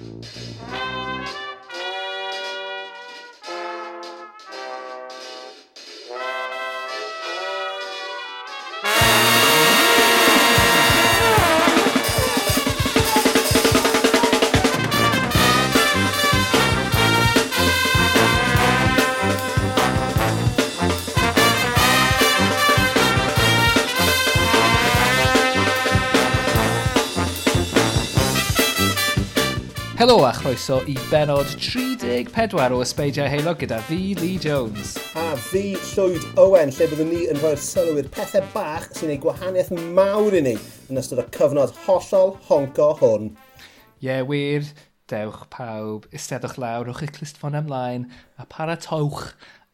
Música croeso i benod 34 o Ysbeidiau Heilog gyda fi, Lee Jones. A fi, Llwyd Owen, lle byddwn ni yn rhoi'r sylw i'r pethau bach sy'n ei gwahaniaeth mawr i ni yn ystod y cyfnod hollol honco hwn. Ie, yeah, wir. Dewch pawb, istedwch lawr, rwch eich clustfon ymlaen a paratowch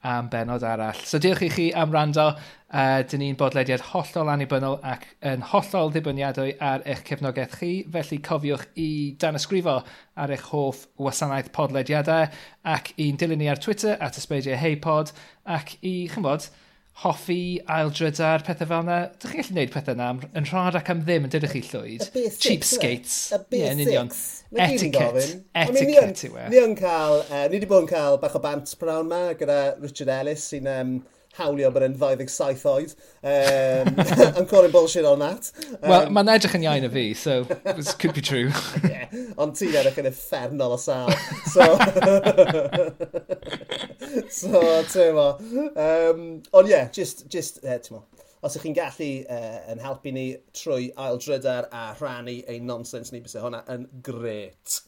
am benod arall. So diolch i chi am rando Uh, dyn ni'n bodlediad hollol annibynnol ac yn hollol ddibyniadwy ar eich cefnogaeth chi, felly cofiwch i dan ysgrifo ar eich hoff wasanaeth podlediadau ac i'n dilyn ni ar Twitter at ysbeidio heipod ac i, chymod, hoffi, aildrydar, pethau fel yna. Dych chi'n gallu gwneud pethau yna yn rhad ac am ddim yn dydych chi llwyd. Cheapskates. Y basics. Yeah, Etiquette. Etiquette yw e. Ni yn cael, uh, ni wedi bod yn cael bach o bant prawn ma gyda Richard Ellis sy'n um, hawlio bod yn 27 oed. Um, I'm calling bullshit on that. Um, Wel, mae'n edrych yn iawn o fi, so this could be true. yeah, ond ti'n edrych yn effernol o sal. So, so ti'n mo. Um, ond yeah, just, just uh, ti'n mo. Os ych chi'n gallu uh, yn helpu ni trwy aildrydar a rhannu ein nonsens ni, bys hwnna yn gret.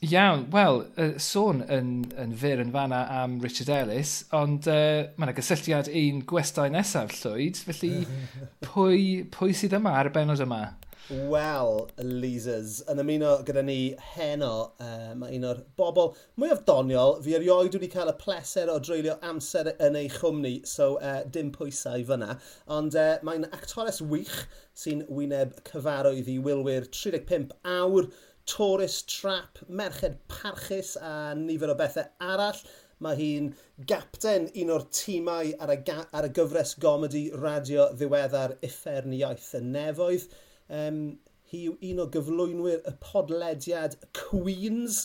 Iawn, wel, uh, sôn yn, yn fyr yn fanna am Richard Ellis, ond uh, mae yna gysylltiad un gwestai nesaf llwyd, felly pwy, pwy sydd yma ar y benod yma? Wel, Leasers, yn ymuno gyda ni heno, uh, mae un o'r bobl mwyaf doniol, fi erioed wedi cael y pleser o dreulio amser yn ei chwmni, so uh, dim pwysau fyna, ond uh, mae'n actores wych sy'n wyneb cyfarwydd i wylwyr 35 awr, tourist Trap, merched parchus a nifer o bethau arall. Mae hi'n gapten un o'r tîmau ar y, ar y gyfres gomedi radio ddiweddar Uffern Iaith y Nefoedd. Um, hi yw un o gyflwynwyr y podlediad Queens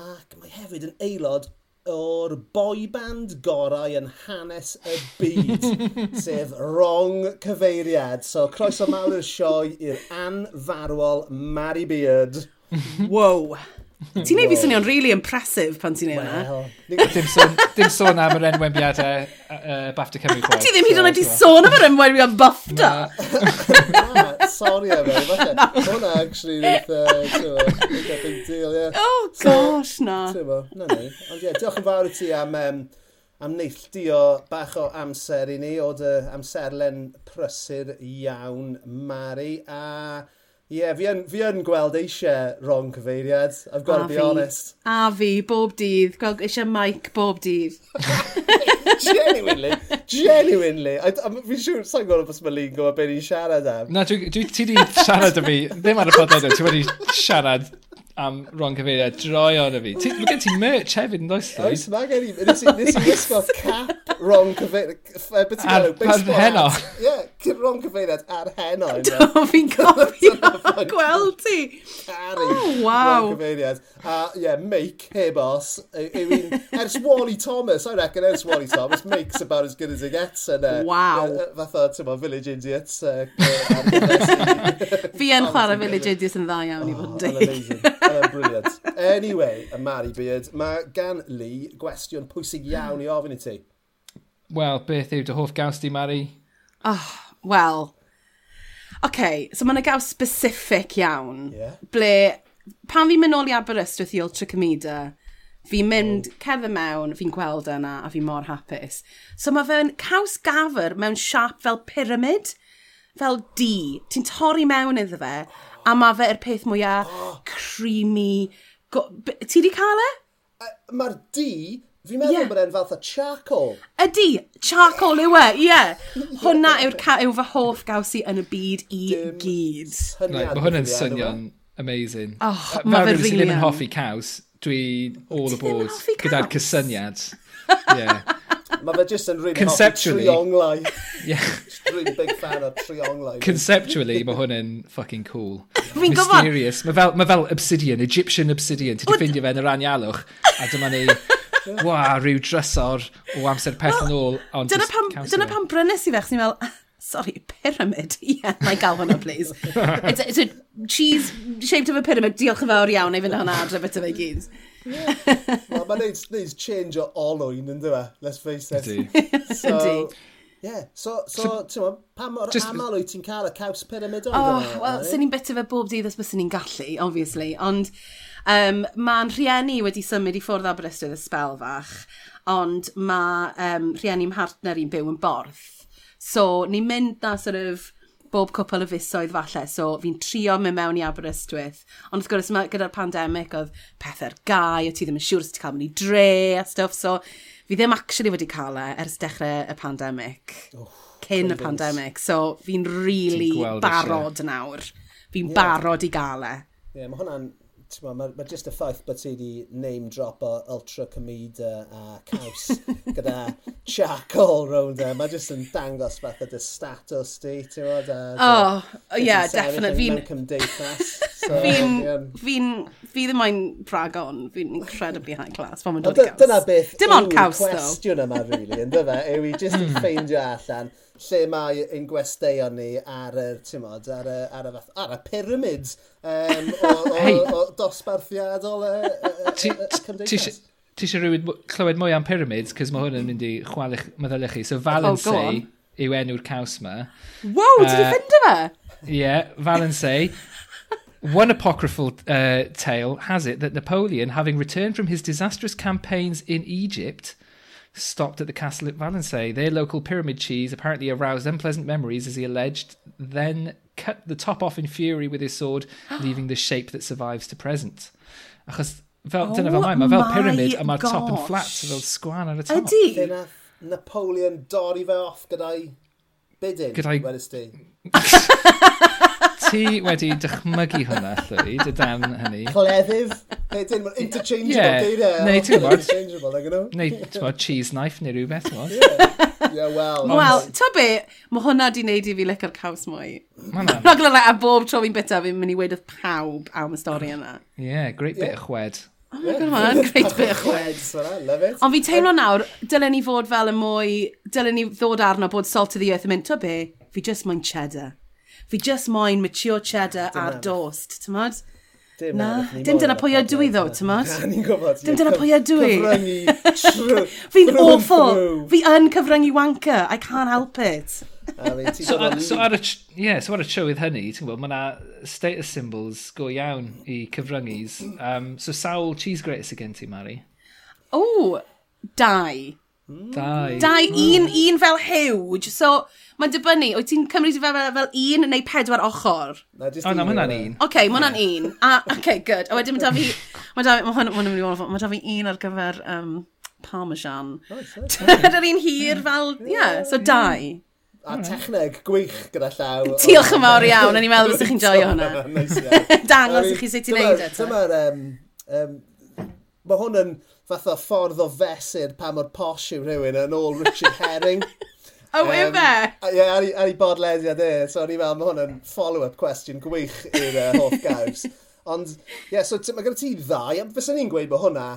ac mae hefyd yn aelod o'r boy band gorau yn hanes y byd, sef wrong cyfeiriad. So, croeso mawr i'r sioe i'r anfarwol Mary Beard. wow. Ti'n neud fi swnio'n really impressive pan ti'n neud well, dim, sôn, dim sôn am yr enwembiadau uh, BAFTA Cymru. A ti ddim hyd yn oed i sôn am yr enwembiad BAFTA. Sorry am ei, falle. Hwna actually rwyth uh, big deal, ie. Oh gosh, na. No, no. Ond ie, diolch yn fawr i ti am, um, am neilltio bach o amser i ni, o dy amserlen prysur iawn, Mari. A Ie, yeah, fi, yn, fi yn gweld eisiau wrong cyfeiriad. I've got a to be fi. honest. A fi, bob dydd. Gweld eisiau mic bob dydd. genuinely, genuinely. Fi'n siŵr, sa'n gwybod os mae Lee'n gwybod beth ni'n siarad am. Na, dwi, dwi, ti di siarad am fi, ddim ar y podlediad, ti wedi siarad am Ron Caveira droi arno fi. Mae gen ti merch hefyd yn does? Oes, mae gen i. Nes i wisgo cap Ron Caveira. Ar, ar heno. Ie, yeah, Ron Caveira ar heno. Do, fi'n cofio gweld ti. Cari. Oh, wow. Ron Caveira. A ie, yeah, make hebos. Yw ers Wally Thomas, I reckon ers Wally Thomas, make's about as good as it gets. And, uh, wow. Uh, uh, fatha, ti'n mo, Village Idiots. Uh, uh fi yn chwarae Village Idiots yn dda iawn i fod yn oh, dig. uh, brilliant. Anyway, y Mari Beard, mae gan Lee gwestiwn pwysig iawn i ofyn i ti. Wel, beth yw dy hoff gaws di, Mari? Oh, ah, wel. OK, so mae'n y gaws specific iawn. Yeah. Ble, pan fi'n mynd ôl i Aberystwyth i Ultra Comida, fi'n mynd oh. cefn mewn, fi'n gweld yna a fi'n mor hapus. So mae fe'n caws gafr mewn siap fel pyramid, fel D. Ti'n torri mewn iddo fe A mae fe yr peth mwyaf oh. creamy. Go, ti di cael e? e Mae'r D, Fi'n meddwl yeah. bod e'n fath o charcoal. Ydy, charcoal yw e, ie. Yeah. Hwna yw'r yw fy hoff gawsi yn y byd i Dim gyd. Right, mae hwnna'n swnio'n amazing. Oh, mae fe rili. Yn hoffi caws, dwi all aboard gyda'r cysyniad. yeah. Mae fe just yn rhywun Conceptually... trionglau. Yeah. Rwy'n big fan o trionglau. Conceptually, mae hwn yn fucking cool. Fi'n gwybod. Mysterious. Mae fel, ma fel obsidian, Egyptian obsidian. Ti wedi ffindio fe yn yr anialwch. A dyma ni... Wa, rhyw drysor o amser peth yn ôl. Dyna pam, dyna pam brynes i fe, chos ni'n fel, ah, sorry, pyramid. Ie, yeah, mae gael hwnna, please. it's, a, it's a cheese shaped of a pyramid. Diolch yn fawr iawn, ei fynd hwnna adre beth fe gyd. Yeah. Wel, mae'n neud, neud change o olwyn, yn dweud, let's face it. Ydy. So, yeah. so, so, so ti'n mwyn, pa mor just... aml wyt ti'n cael y caws pyramid o'n oh, Wel, sy'n ni'n beti fe bob dydd os bys ni'n gallu, obviously, ond um, mae'n rhieni wedi symud i ffwrdd Aberystwyth y spel fach, ond mae um, rhieni'n partner i'n byw yn borth. So, ni'n mynd na sort of bob cwpl o fusoedd falle, so fi'n trio mynd mewn i Aberystwyth. Ond wrth gwrs, gyda'r pandemig, oedd pethau'r gau, o ti ddim yn siŵr os ti'n cael mynd i dre a stuff, so fi ddim actually wedi cael e ers dechrau y pandemig. Oh, cyn y pandemig, so fi'n really barod nawr. Fi'n yeah. barod i gael e. Ie, yeah, mae hwnna'n mae ma, ma just y ffaith bod ti wedi name drop o Ultra Comida a Caws gyda charcoal round e. Mae just yn dangos fath o dy status di, ti'n bod? Oh, ie, definite. Fi'n... Mewn cymdeithas. So, fi'n, fi'n, fi ddim moyn pragon, fi'n incredibly high class pan mae'n dod i caws. Dyna beth Dim ond caws, though. cwestiwn yma, really, yn dyfa, yw i jyst i ffeindio allan lle mae ein gwesteion ni ar y, ti'n modd, ar y, ar y, fath, ar y pyramid um, o, o, hey. o, dosbarthiadol y, y, y cymdeithas. Ti eisiau rhywun clywed mwy am pyramids, cos mae hwn yn mynd i chwalu'ch meddyliau chi. So oh, Valencey oh, yw enw'r caws ma. Wow, uh, ti wedi ffeindio fe? Ie, yeah, Valencey. One apocryphal uh, tale has it that Napoleon, having returned from his disastrous campaigns in Egypt, stopped at the castle at Valensay. Their local pyramid cheese apparently aroused unpleasant memories, as he alleged, then cut the top off in fury with his sword, leaving the shape that survives to present. Achos, fel, Oh dyna fel mae, mae fel my pyramid, a mae'r top yn flat, so fel sgwan ar y top. Lle Ydy. nath Napoleon dorri fe off gyda'i bydyn, Gyda'i- wedys ti. ti wedi dychmygu hwnna, Llywyd, y dan hynny. Cleddyf? Neu dim, interchangeable yeah. geiriau. Neu ti'n bod... Interchangeable, like, you Neu, ti'n bod, cheese knife neu rhywbeth, ti'n bod. Yeah, yeah well. Wel, ta be, mae hwnna di wneud i fi licio'r caws mwy. Mae'n glyfau a bob tro fi'n bita, fi'n mynd i weid wrth pawb am y stori yna. Yeah, great bit yeah. o chwed. Oh my god, mae'n great bit of chwed. Ond fi'n teimlo nawr, dylen ni fod fel y mwy, dylen ni ddod arno bod salt of the earth yn mynd, ta be, fi just moyn cheddar fi just moyn mature cheddar Dyna. ar dost, tymod? Dim Na, dim dyna pwy ydw i ddo, tymod? Ni'n gwybod. Dim dyna pwy ydw i. Fi'n awful. Fi yn cyfryngu wanker. I can't help it. so, uh, so, ar y, yeah, so ar y trywydd hynny, ti'n gwybod, mae yna status symbols go iawn i cyfryngis. Um, so sawl cheese grater sy'n gen ti, Mari? O, dau. Dau. Dau, hmm. un, un fel huge. So, mae'n dibynnu, wyt ti'n cymryd fel, fel, fel un neu pedwar ochr? Na, just oh, na, mae hwnna'n un. Oce, okay, mae hwnna'n un. A, oce, okay, good. A wedyn mae da fi, mae da, mae hwnna'n mynd i fod, mae da fi un ar gyfer um, parmesan. Oh, Dyna'r un hir fel, yeah, so dau. A techneg gwych gyda llaw. Diolch yn fawr iawn, o'n i'n meddwl bys chi'n joio hwnna. Dangos i chi sut i wneud eto. Dyma'r, um, um, mae hwn yn, fath o ffordd o fesur pa mor posh yw rhywun yn ôl Richard Herring. o, um, ife? Ie, yeah, ar, ar ei bodlediad e. So, o'n i'n meddwl, mae hwn yn follow-up question gwych i'r uh, hoff gaws. Ond, ie, yeah, so mae gen ti ddau. Fyswn ni'n gweud bod hwnna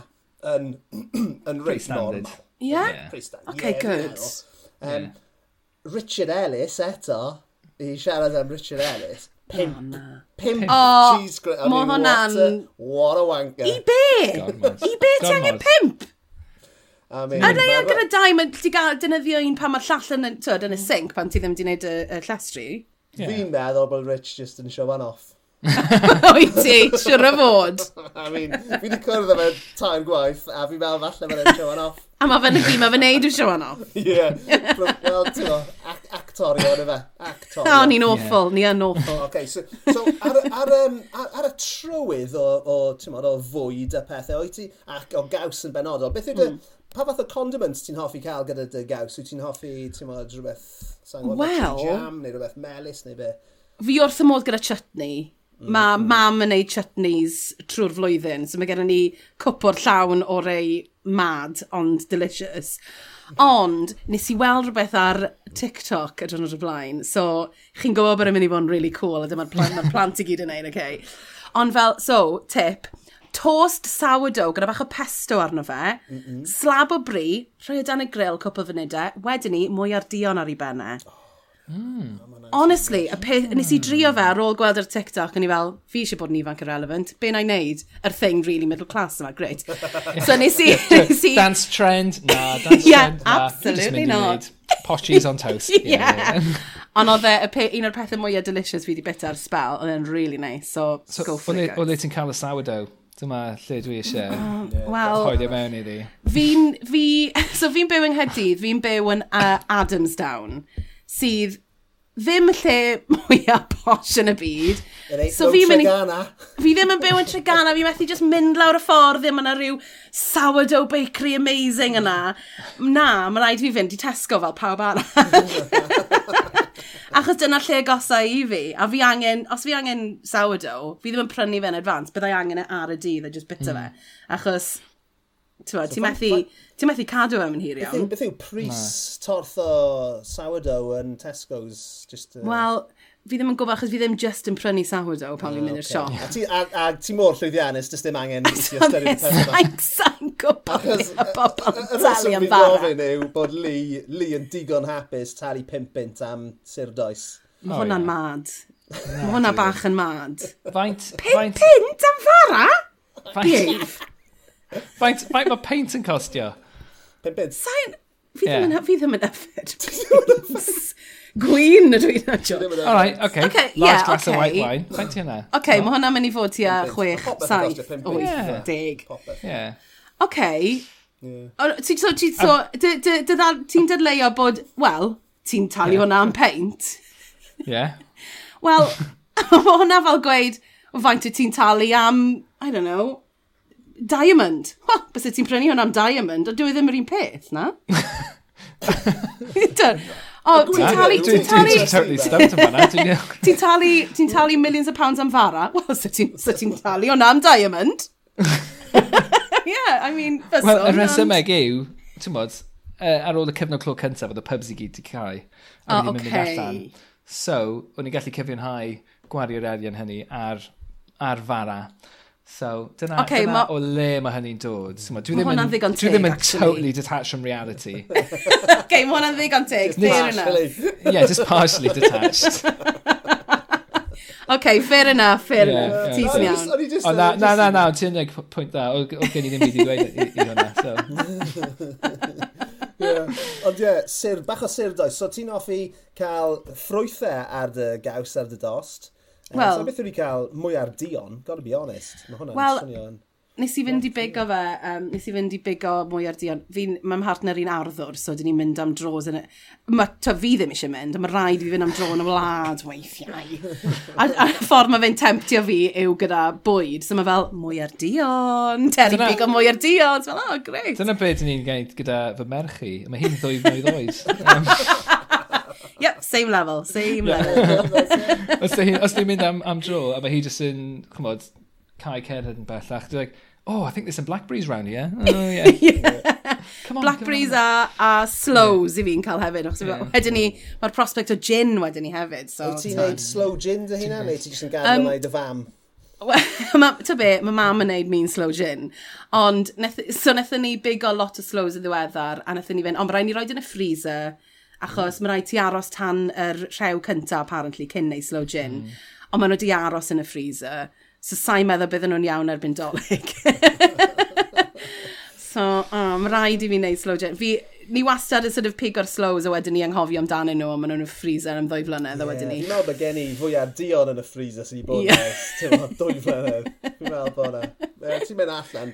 yn, yn reit normal. Ie? Yeah? yeah. Okay, yeah, good. Um, yeah. Richard Ellis eto, i siarad am Richard Ellis, Pimp. Pimp oh, cheese grater. Mae hwnna'n... What a wanker. I be? I be ti angen pimp? I mean, Yn ei ar gyda dau, mae ti gael dynyddio un pan mae'r llall yn, tyd, yn y sink pan ti ddim wedi gwneud y, y llestri. Yeah. Fi'n meddwl bod Rich just yn show one off. Oi ti, siwr o fod. I mean, fi wedi cwrdd efo tair gwaith, a fi'n meddwl falle bod e'n show one off. A mae fe'n y gwi, mae fe'n neud yw Siwan off. Ie. Wel, ti'n o, actorio yn y fe. Actorio. O, ni'n awful, ni yn awful. Okay, so, so ar, ar, um, ar, ar, y trywydd o, o, mod, o fwyd a pethau, o'i ti, ac o gaws yn benodol, beth yw dy, mm. pa fath o condiments ti'n hoffi cael gyda dy gaws? Wyt ti'n hoffi, ti'n modd, rhywbeth, sa'n gwybod, well, jam, neu rhywbeth melus, neu be? Fi wrth y modd gyda chutney Mae mam yn neud chutneys trwy'r flwyddyn, so mae gennym ni cwpwr llawn o rei mad, ond delicious. Ond, nes i weld rhywbeth ar TikTok y drwy'r blaen, so chi'n gwybod bod yn mynd i fod yn really cool, a dyma'r plant, ma plant i gyd yn neud. Okay. Ond fel, so, tip, toast sourdough gyda bach o pesto arno fe, mm -mm. slab o bri, rhoi o dan y grill cwpl o funudau, wedyn ni mwy ar dion ar ei bennau. Oh Mm. Honestly, y peth, nes i drio fe ar ôl gweld yr TikTok, yn i fel, fi eisiau bod yn ifanc yn relevant, be na i wneud? Yr thing really middle class yma, great. So nes i... Nes i... dance trend, na, dance yeah, trend, na. absolutely not. Posh cheese on toast. yeah. yeah. Ond oedd e, un o'r pethau mwyaf delicious fi wedi bita ar spel, oedd e'n really nice, so, so go for it. Oedd ti'n cael y sourdough? Dyma lle dwi eisiau mm, oh, yeah, well, hoed mewn iddi. Fi'n, fi, so fi'n byw yng Nghydydd, fi'n byw yn uh, Adamsdown sydd ddim y lle mwyaf posh yn y byd. so fi mynd... Fi ddim yn byw yn Tregana, fi methu just mynd lawr y ffordd, ddim yna rhyw sourdough bakery amazing yna. Na, mae rhaid fi fynd i Tesco fel pawb arall. Achos dyna lle agosau i fi, a fi angen, os fi angen sourdough, fi ddim yn prynu fe yn advance, byddai angen e ar y dydd a just bita mm. fe. Achos Ti'n so methu, ti methu cadw am yn hir iawn. Beth yw pris torth o sourdough yn Tesco's? Just, uh... Wel, fi ddim yn gwybod achos fi ddim just yn prynu sourdough pan fi'n mynd i'r oh, siop. A ti, a, a ti mor llwyddiannus, jyst ddim angen i ti ystyried pethau. Sa'n gwybod beth y bobl yn talu am fara. Y rheswm fi'n yw bod Lee, Lee yn digon hapus talu pimpint am surdoes. Mae hwnna'n mad. Mae hwnna bach yn mad. Faint... Pum pint am fara? Bydd! Faint, faint mae paint yn costio? Pembyd. Sain, fi ddim yn fi ddim yn yfed. Gwyn ydw i'n adjo. All right, okay. okay Last yeah, glass okay. of white wine. Faint yna? Okay, oh. mae hwnna'n mynd i fod i a chwech, saith, wyth, deg. Yeah. Okay. Ti'n so, ti'n so, ti'n dadleio bod, wel, ti'n talu hwnna am paint. Yeah. Wel, mae hwnna fel gweud, faint y ti'n talu am, I don't know, diamond. Ha, bys ti'n prynu hwn am diamond, ond dwi ddim yr un peth, na? O, ti'n talu... Ti'n talu... Ti'n talu... Ti'n talu millions of pounds am fara. Wel, sut ti'n talu hwnna am diamond? yeah, I mean... Wel, y resymeg yw, ti'n bod, ar ôl y cyfnod clod cyntaf, oedd y pubs i gyd i cael. A oh, okay. So, o'n i'n gallu cyfiawnhau gwario'r arian hynny ar, ar fara. So dyna, okay, dyna ma... o le mae hynny'n dod. So, dwi ddim yn, Dwi ddim yn totally detached from reality. okay, mae hwnna'n ddigon teg, fair enough. yeah, just partially detached. OK, fair enough, fair yeah, enough. Yeah. Ti'n iawn. Oh, na, na, na, na, ti'n neud pwynt dda. O, gen i ddim byd i dweud i hwnna, so. yeah. Ond ie, yeah, sir, bach o sir does. So ti'n offi cael ffrwythau ar dy gaws ar dy dost Well, So beth wedi cael mwy ar Dion, gotta be honest. Mae hwnna'n well, swnio'n... Nes i fynd i bigo fe, um, nes i fynd i bigo mwy ar Dion. Fi'n, mae'n hartner i'n arddwr, so dyn ni'n mynd am dros yn y... Ma, ta fi ddim eisiau mynd, mae rhaid i fi fynd am dro yn y wlad weithiau. a, a ffordd mae fe'n temptio fi yw gyda bwyd, so mae fel, mwy ar Dion, teri Dyna... bigo mwy ar Dion. so Fel, oh, greit. Dyna beth ni'n gwneud gyda fy merch i. Mae hi'n ddwy mlynedd oed. Yep, same level, same level. os dwi'n mynd am, am dro, a mae hi jyst yn, chymod, cae cerdded yn bellach, dwi'n like, oh, I think there's some blackberries round here. Oh, yeah. yeah. Come on, blackberries come on. a, a slows yeah. i fi'n cael hefyd. Yeah. wedyn ni, mae'r prospect o gin wedyn ni hefyd. So, Wyt ti'n neud slow gin dy hynna, neu ti'n just yn gadw um, neud y fam? Ta be, mae mam yn neud mean slow gin. Ond, so nethon ni big o lot o slows y ddiweddar, a nethon ni fynd, ond rhaid ni roed yn y freezer, Achos mae rhaid ti aros tan yr rhew cyntaf, apparently, cyn neu slow gin. Mm. Ond maen nhw di aros yn y freezer. So sa'i meddwl bydden nhw'n iawn erbyn dolyg. so, oh, mae rhaid i fi wneud slow gin. Fi, ni wastad yn sort of pig o'r slows a wedyn ni anghofio amdanyn nhw, ond maen nhw'n y freezer am ddwy flynedd yeah. a wedyn ni. Fi'n meddwl bod gen i fwy ar dion yn y freezer sy'n i bod yeah. nes, ti'n dwy flynedd. Fi'n meddwl bod yna. Ti'n mynd allan,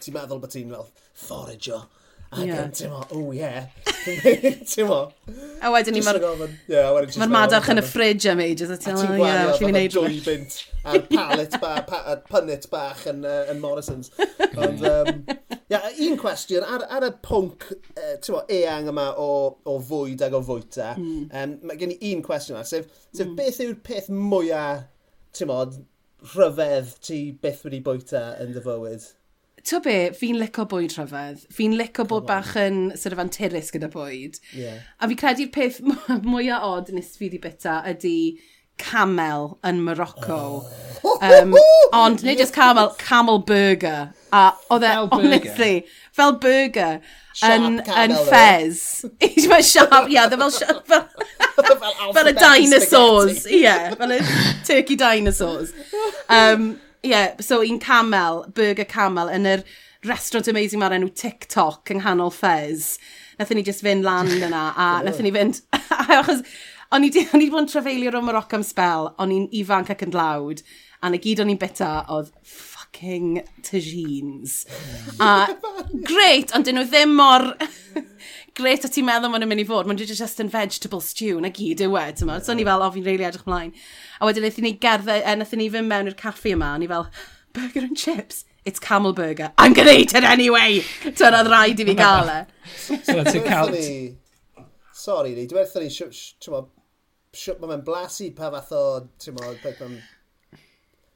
ti'n meddwl bod ti'n fel forager A yeah. gen, ti'n mo, oh yeah. ti'n mo. A wedyn ni, mae'r ma madarch yn y ffridge am ages. A ti'n gwario, yeah, ti'n gwneud dwy bint a'r palet bach, pa, punnet bach yn, uh, yn Morrison's. Ond, um, yeah, un cwestiwn, ar, ar y pwnc, uh, ti'n mo, eang yma o, o fwyd ag o fwyta, mm. um, mae gen i un cwestiwn yma, sef, sef mm. beth yw'r peth mwyaf, ti'n mo, rhyfedd ti byth wedi bwyta yn dy fywyd? to be, fi'n lico bwyd rhyfedd. Fi'n lico bod bach yn sort of anturus gyda bwyd. Yeah. A fi credu'r peth mwyaf od nes fi wedi bita ydy camel yn Morocco. Um, ond nid just camel, camel burger. A oedd e, honestly, fel burger. Yn, yn Fez. Eisiau fel sharp, ie, yeah, fel sharp, fel... fel y dinosaurs, ie, yeah, fel y turkey dinosaurs. Um, yeah, so un camel, burger camel, yn yr restaurant amazing ma'r enw TikTok yng nghanol Fez. Nethon ni just fynd lan yna, a nethon ni fynd... achos, o'n i wedi bod yn trafeilio rhwng Morocco am spel, o'n i'n ifanc ac yn dlawd, a na gyd o'n i'n bita oedd fucking tagines. Hmm. a great, ond dyn nhw ddim mor gret o ti'n meddwl ma'n mynd i fod, maen just yn vegetable stew na gyd yw e, ti'n meddwl. So ni fel, o fi'n reili edrych mlaen. A wedyn eithon ni gerdded, e, nathon ni fynd mewn i'r caffi yma, ni fel, burger and chips, it's camel burger, I'm gonna eat it anyway! Ti'n oedd rhaid i fi gael e. so ti'n cael... Sorry ni, dwi'n edrych ni, ti'n meddwl, mae'n blasu pa fath o, ti'n meddwl,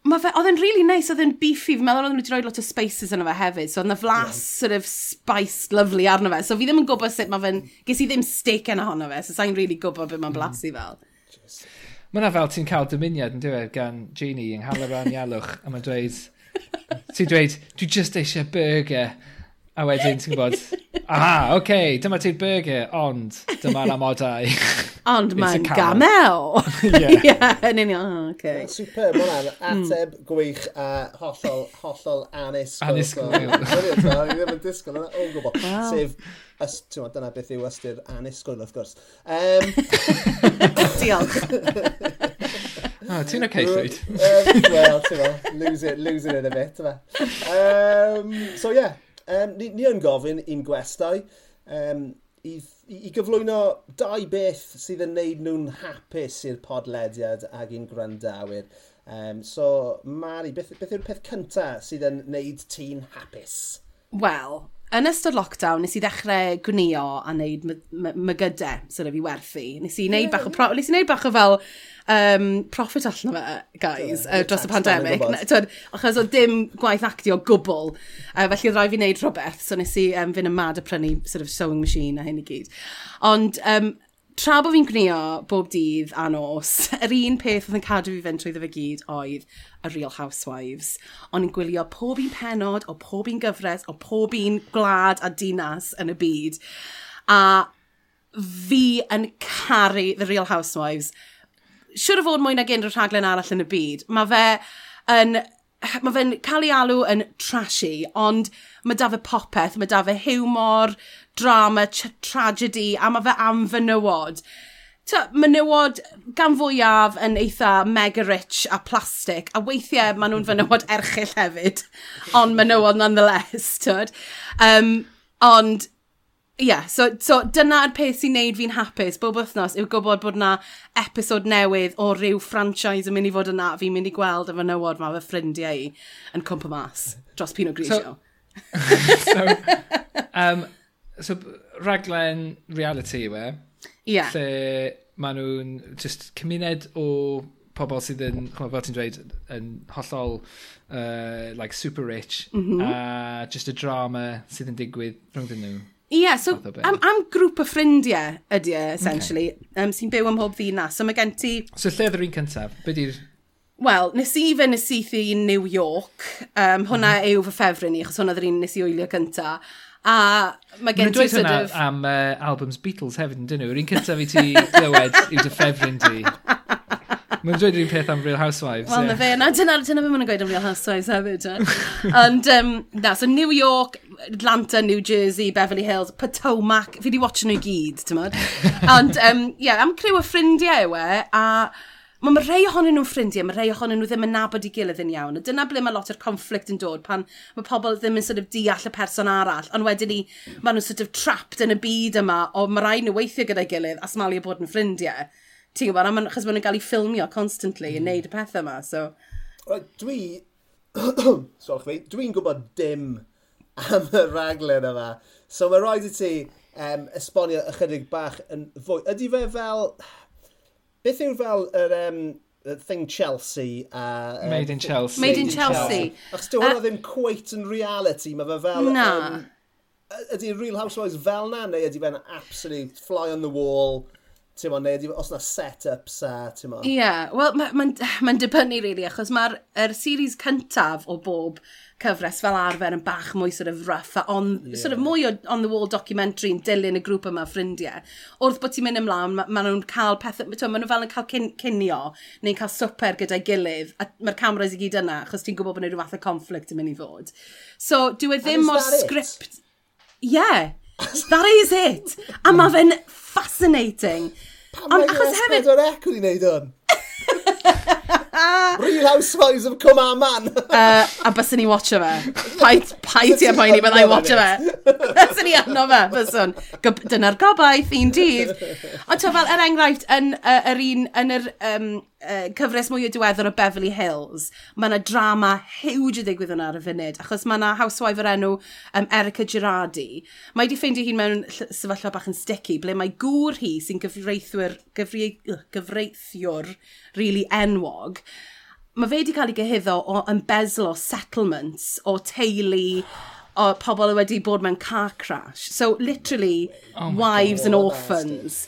Mae fe, oedd e'n really nice, oedd e'n beefy, fi'n meddwl oedd nhw wedi rhoi lot o spices yna fe hefyd, so oedd na flas yeah. sort of spice lovely arno fe, so fi ddim yn gwybod sut mae fe'n, ges i ddim steak yna honno fe, so sa'n really gwybod beth mae'n blasu fel. Just... Mae yna fel ti'n cael dymuniad yn diwedd gan Genie yng Nghalaran ialwch, a mae'n dweud, ti'n dweud, dwi just eisiau burger, A wedyn, ti'n gwybod, aha, oce, okay, dyma ti'r burger, ond dyma'r amodau. ond mae'n gamel. Ie. Ie, yn union, oce. Super, mae hwnna'n hmm. ateb gwych a hollol, hollol anisgwyl. Anisgwyl. Fi ddim yn disgwyl, yna o'n gwybod. Wow. Sef, ys, ti'n gwybod, dyna beth yw ystyr anisgwyl, wrth gwrs. Um... Diolch. Oh, ti'n okay, Llywyd? um, well, ti'n well, losing, losing it a bit, yma. Um, so, yeah, Um, ni, ni yn gofyn i'n gwestau um, i, i gyflwyno dau beth sydd yn neud nhw'n hapus i'r podlediad ag i'n gwrandawyr. Um, so, Mari, beth, beth yw'r peth cyntaf sydd yn neud ti'n hapus? Wel, yn ystod lockdown, nes i ddechrau gwnio a wneud mygydau sydd fi werthu. Nes i wneud bach o, pro nes i wneud bach o fel um, profit allan o fe, guys, yeah, uh, dros y pandemig. Achos o dim gwaith actio gwbl, uh, felly oedd rhaid fi wneud rhywbeth, so nes i um, fynd yn mad a prynu sort of sewing machine a hyn i gyd. Ond um, tra bod fi'n gwnio bob dydd a nos, yr un peth oedd yn cadw fi fynd trwy ddefo gyd oedd y Real Housewives. O'n i'n gwylio pob un penod, o pob un gyfres, o pob un gwlad a dinas yn y byd. A fi yn caru The Real Housewives. Siwr o fod mwy nag unrhyw rhaglen arall yn y byd. Mae fe yn mae fe'n cael ei alw yn trashy, ond mae da fe popeth, mae da fe humor, drama, tragedy, a mae fe am fenywod ta, menywod gan fwyaf yn eitha mega rich a plastic, a weithiau maen nhw'n fenywod erchill hefyd, ond menywod nonetheless, tyd. Um, ond, ie, yeah, so, so dyna'r peth sy'n neud fi'n hapus bob wythnos yw gwybod bod na episod newydd o ryw franchise yn mynd i fod yna, fi'n mynd i gweld y fenywod ma fy ffrindiau i yn cwmpa mas dros Pino Grisio. So, so, um, so raglen reality yw e, Yeah. Lle maen nhw'n just cymuned o pobl sydd yn, fel ti'n dweud, yn hollol uh, like super rich mm -hmm. a just y drama sydd yn digwydd rhwngdyn nhw. Ie, yeah, so am, am grŵp o ffrindiau ydy e, essentially, okay. um, sy'n byw ym mhob ddinas. So mae gen ti... So lle ddyr un cyntaf? Be di'r... Wel, nes i fe nes i thi New York. Um, hwnna mm -hmm. yw fy ffefryn i, achos hwnna ddyr un nes i wylio cyntaf. A mae gen ti sort hwnna of... am uh, albums Beatles hefyd yn dyn nhw. Yr un cyntaf i ti glywed yw dy ffefryn di. Mae'n dweud yr un peth am Real Housewives. Wel, yeah. na fe, na dyna, dyna fe mae'n gweud am Real Housewives hefyd. Ond, um, na, so New York, Atlanta, New Jersey, Beverly Hills, Potomac, fi di watch nhw i gyd, ti'n modd? Ond, um, yeah, am crew o ffrindiau yw e, a Mae ma rhai ohonyn nhw'n ffrindiau, mae rhai ohonyn nhw ddim yn nabod i gilydd yn iawn. A dyna ble mae lot o'r conflict yn dod pan mae pobl ddim yn sort of deall y person arall. Ond wedyn ni, mae nhw'n sort of trapped yn y byd yma, o mae rhaid nhw weithio gyda'i gilydd a smalio bod yn ffrindiau. Ti'n gwybod, man, achos maen nhw'n cael ei ffilmio constantly yn mm. neud y pethau yma. So. Dwi, dwi'n gwybod dim am y raglen yma. So mae rhaid i ti um, esbonio ychydig bach yn fwy. Ydy fe fel Beth yw fel yr um, thing Chelsea. Uh, Made in Chelsea. Made in Chelsea. Achos dy hwnna ddim quite yn reality, mae fe fel... Na. Um, ydy Real Housewives fel na, neu ydy fe'n absolute fly on the wall, ti'n neu ydy, os na set-ups a, ti'n Ie, yeah, wel, mae'n ma, ma, ma dibynnu, really, achos mae'r er series cyntaf o bob cyfres fel arfer yn bach mwy sort of rough, a on, yeah. sort of mwy o on-the-wall documentary yn dilyn y grŵp yma ffrindiau. Wrth bod ti'n mynd ymlaen, maen ma nhw'n cael pethau, maen nhw fel yn cael cyn, cynio, neu'n cael swper gyda'i gilydd, a mae'r cameras i gyd yna, achos ti'n gwybod bod yna rhyw fath o conflict yn mynd i fod. So, dyw e ddim o'r script... Yeah, that is it! A mae fe'n fascinating. Pam mae achos hefyd... Pam mae wedi wneud hwn? Real Housewives of Cwmaman. uh, a byswn ni watcha fe. Paid, paid i a poeni byddai watcha fe. Byswn ni anno fe, byswn. Dyna'r gobaith un dydd. Ond to fel, er enghraifft, yn, uh, yr un, yn yr um, uh, cyfres mwy o diweddar o Beverly Hills, mae yna drama huge y digwydd yna ar y funud, achos mae yna housewife o'r enw um, Erica Girardi. Mae wedi ffeindio hi'n mewn sefyllfa bach yn sticky, ble mae gŵr hi sy'n gyfreithwyr, gyfre, gyfreithiwr, really enwog, mae fe wedi cael ei gyhyddo o ymbezlo settlements o teulu o pobl wedi bod mewn car crash. So, literally, oh wives God, and orphans.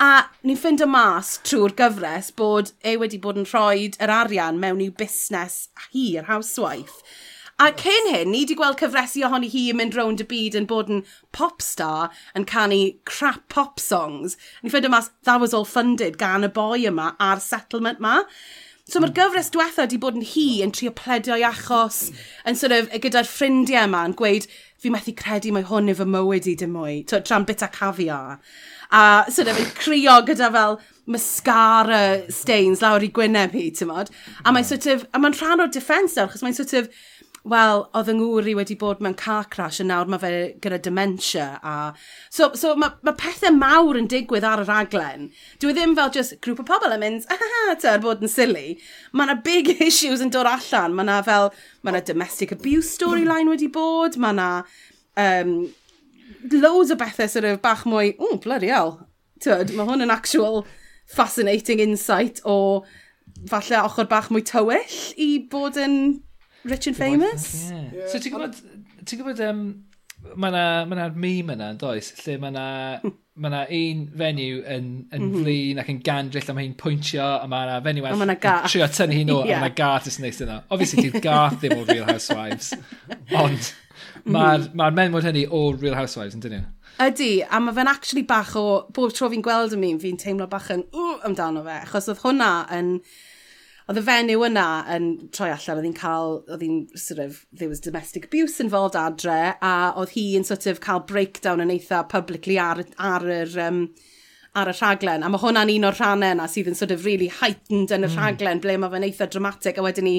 A ni'n ffind y mas trwy'r gyfres bod e wedi bod yn rhoi yr arian mewn i'w busnes hir, housewife. A cyn hyn, ni wedi gweld cyfresu ohoni hi yn mynd rownd y byd yn bod yn pop star yn canu crap pop songs. Ni'n ffind y mas, that was all funded gan y boi yma a'r settlement ma. So mae'r hmm. gyfres diwetha wedi bod yn hi yn trio pledio i achos, yn sort of, gyda'r ffrindiau yma yn gweud, fi methu credu mae hwn efo mywyd i dim mwy, so, tra'n bita cafia. A sort of, yn crio gyda fel mascara stains lawr i gwyneb hi, ti'n mod. A mae'n sort of, a mae'n rhan o'r defense achos mae'n sort of, wel, oedd yng ngŵr i wedi bod mewn car crash a nawr mae fe gyda dementia. A... So, so mae ma pethau mawr yn digwydd ar y raglen. Dwi e ddim fel just grŵp o pobl yn mynd, ah, aha, ta, bod yn silly. Mae yna big issues yn dod allan. Mae yna fel, mae yna domestic abuse storyline wedi bod. Mae yna um, loads o bethau sort of bach mwy, o, bloody hell. Tyd, mae hwn yn actual fascinating insight o falle ochr bach mwy tywyll i bod yn Rich and Famous? Yeah. yeah. So ti'n gwybod, ti'n gwybod, um, mae yna ma, na, meme yna, yn does, lle mae yna ma na un fenyw yn, yn mm -hmm. flin ac yn gandrill a mae hi'n pwyntio a mae yna fenyw all yn trio tynnu hi'n o yeah. a mae gath ys neis yna. Obviously, ti'n gath ddim o Real Housewives, ond mae'r ma mhm. menwod hynny o Real Housewives yn dyn nhw. Ydy, a mae fe'n actually bach o, bob tro fi'n gweld y mi, fi'n teimlo bach yn, ww, amdano fe, achos oedd hwnna yn, Oedd y fenyw yna yn troi allan, oedd hi'n cael, oedd hi'n, sort of, there was domestic abuse involved adre, a oedd hi'n sort of cael breakdown yn eitha publicly ar, ar yr, um, ar y rhaglen, a mae hwnna'n un o'r rhannau yna sydd yn sort of really heightened yn y mm. rhaglen, ble mae fe'n eitha dramatic, a wedyn ni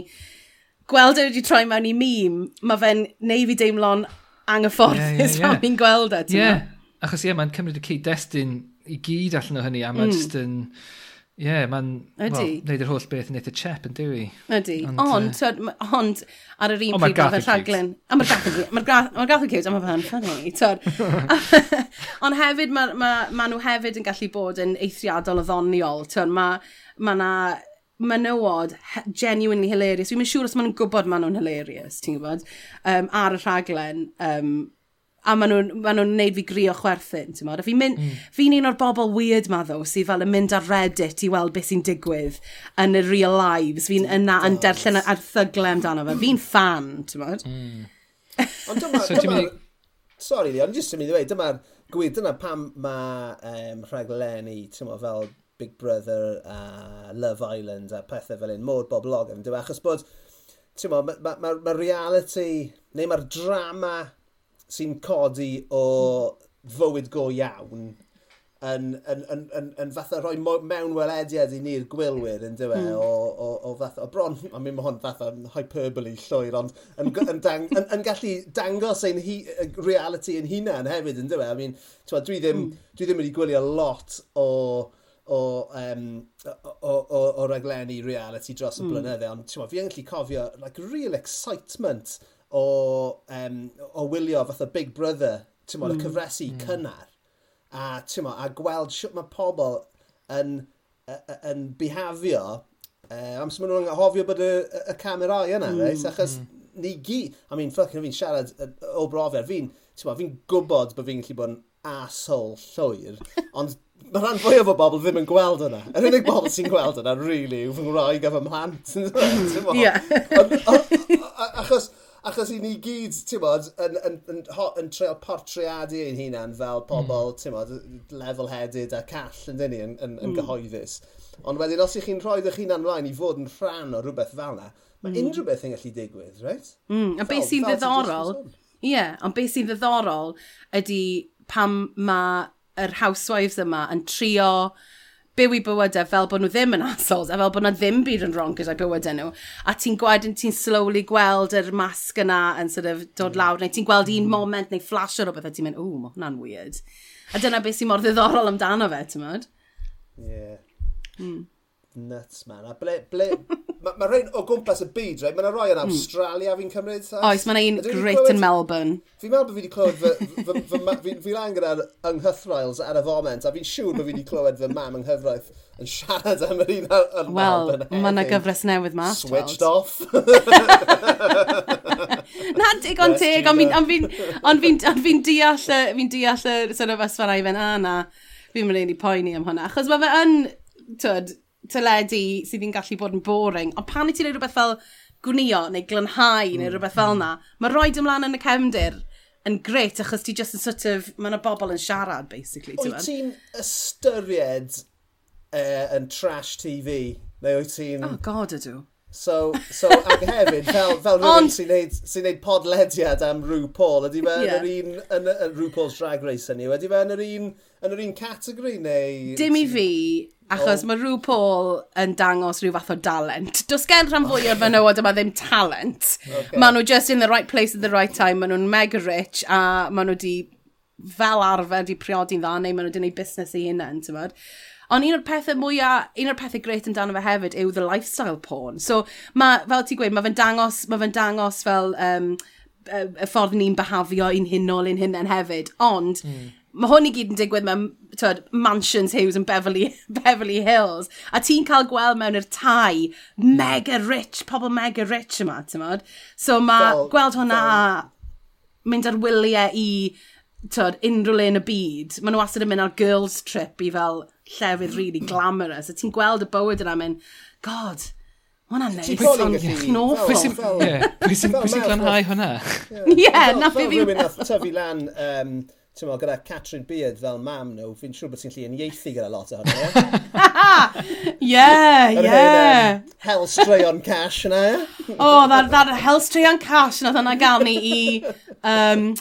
gweld e wedi troi mewn i mîm, mae fe'n neu fi deimlo'n anghyfforddus yeah, yeah, yeah. fi'n gweld e. Ie, yeah. achos ie, yeah, mae'n cymryd y cyd-destun i gyd allan o hynny, a mae'n mm. just yn... Yn Ie, yeah, mae'n... Ydy. Well, neud yr holl beth yn eitha chep yn dywi. Ydy. Ond, ond, uh, ond ar yr un oh, pryd mae'n rhaglen... A mae'r gath yn. Mae'r gath yn cute, a mae fe'n ffynnu. Ond hefyd, mae ma, ma nhw hefyd yn gallu bod yn eithriadol o ddoniol. Mae ma na menywod genuinely hilarious. Dwi'n siŵr os maen nhw'n gwybod maen nhw'n hilarious, ti'n gwybod, um, ar y rhaglen um, a maen nhw'n ma nhw neud fi grio chwerthin, ti'n modd. Fi'n mm. fi un o'r bobl weird ma ddo, sydd fel yn mynd ar Reddit i weld beth sy'n digwydd yn y real lives. Fi'n yna yn derllen ar erthyglau amdano fe. Fi'n fan, ti'n modd. Mm. Ond dyma, so dyma, sorry Leon, jyst yn mynd i dweud, dyma, gwir, dyna pam mae um, rhaglenni, ti'n modd, fel Big Brother a Love Island a pethau fel un, mor boblog yn dweud, achos bod, ti'n mo, mae ma, ma reality, neu mae'r drama sy'n codi o fywyd go iawn yn, yn, yn, yn, yn fath o rhoi mewn welediad i ni'r gwylwyr yn dywe mm. o, o, o, fath o bron, a mi mae hwn fath o hyperbole llwyr, ond yn, yn, dang, yn, yn, gallu dangos ein hi, reality yn hunan hefyd yn dywe. I mean, twa, dwi, ddim, mm. dwi ddim wedi gwylio lot o o, um, o, o, o raglenni reality dros y mm. blynydde, ond ma, fi yn gallu cofio like, real excitement o, um, o wylio fath o Big Brother, ti'n mm. y cyfresu mm. cynnar, a, mo, a gweld sut mae pobl yn, yn, bihafio, uh, am sy'n nhw'n hofio bod y, y camerau yna, mm. reis, achos mm. ni gyd, I mean, ffocin fi'n siarad o brofiad, fi'n, fi gwybod bod fi'n gallu bod yn asol llwyr, ond mae rhan fwyaf o bobl ddim yn gweld yna. Yr unig bobl sy'n gweld yna, really, yw fy ngwraig a fy mhlant. Ie. Achos, Achos i ni gyd, ti'n bod, yn, yn, yn, yn yn treol portreadu ein hunan fel pobl, mm. ti'n bod, level-headed a call, yn dyn ni, yn, yn, yn mm. gyhoeddus. Ond wedyn, os ych chi'n rhoi rhoi'r hunan mlaen i fod yn rhan o rhywbeth fel yna, mae mm. unrhyw beth yn gallu digwydd, right? Mm. A beth sy'n ddiddorol, ie, yeah, ond beth sy'n ddiddorol ydy pam mae yr housewives yma yn trio byw i bywydau fel bod nhw ddim yn assholes, a fel bod nhw ddim byd yn wrong gyda'i bywydau nhw. A ti'n gwedyn, ti'n slowly gweld yr masg yna yn sort of dod mm. lawr, neu ti'n gweld un mm. moment neu flash o rhywbeth, a ti'n mynd, ww, mae hwnna'n weird. A dyna beth sy'n mor ddiddorol amdano fe, ti'n mynd? Ie. Yeah. Mm nuts, man. A ble, ble, mae ma rhain o gwmpas y byd, right? Mae yna rhai yn hmm. Australia mm. fi'n cymryd. Oes, mae yna un great yn Melbourne. Fi'n meddwl bod fi wedi clywed fy... Fi'n fi lan gyda'r ynghythrails ar y foment, a fi'n siŵr bod fi wedi clywed fy mam ynghyfraith yn siarad am yr un ar, ar Wel, mae yna gyfres newydd ma. Switched off. Na, digon teg, ond fi'n fi, fi, deall, fi'n deall y sort of ysfarau fe'n a na, fi'n i poeni am hwnna. Achos mae fe yn, twyd, tyledu sydd yn gallu bod yn boring, ond pan i ti'n gwneud rhywbeth fel gwnio neu glynhau mm. neu rhywbeth fel mm. yna, mae roed ymlaen yn y cefndir yn gret achos ti just yn sort of, mae yna bobl yn siarad basically. Wyt ti'n ystyried uh, yn trash TV? Neu wyt ti'n... Oh god ydw. So, so ac hefyd, fel, fel rhywun sy'n neud, sy neud podlediad am Rhw Paul, ydy fe yeah. yn yr un, yn, yn Rhw Paul's Drag Race hynny, ydy fe yn yr un yn yr un categori neu... Dim i fi, achos oh. mae rhyw Paul yn dangos rhyw fath o dalent. Does gen rhan fwy o'r fenywod yma ddim talent. Okay. Maen nhw just in the right place at the right time, maen nhw'n mega rich a maen nhw di fel arfer di priodi'n dda neu maen nhw di wneud busnes i hunain, ti'n bod? Ond un o'r pethau mwyaf, un o'r pethau gret amdano fe hefyd yw the lifestyle porn. So, ma, fel ti'n gweud, mae fe'n dangos, ma fe dangos fel um, y ffordd ni'n behafio i'n hunol un hunan hefyd. Ond, mm mae hwn i gyd yn digwydd mewn twed, mansions Hughes yn Beverly, Beverly Hills, a ti'n cael gweld mewn i'r tai mega rich, pobl mega rich yma, ti'n modd? So mae well, gweld hwnna well. mynd ar wyliau i twed, unrhyw le yn y byd, Mae nhw wastad yn mynd ar girls trip i fel llefydd really glamorous, a ti'n gweld y bywyd yna mynd, god, Mae hwnna'n neis, ond chnofol. Pwy sy'n glanhau hwnna? Ie, na fi fi... Fel rhywun nath tyfu lan um, ti'n meddwl, gyda Catherine Beard fel mam nhw, fi'n siŵr bod ti'n lli yn ieithi gyda lot o hwnnw, ie? Ie, ie. Hell stray on cash yna, ie? o, oh, that, that hell stray cash yna, dyna gael ni i um,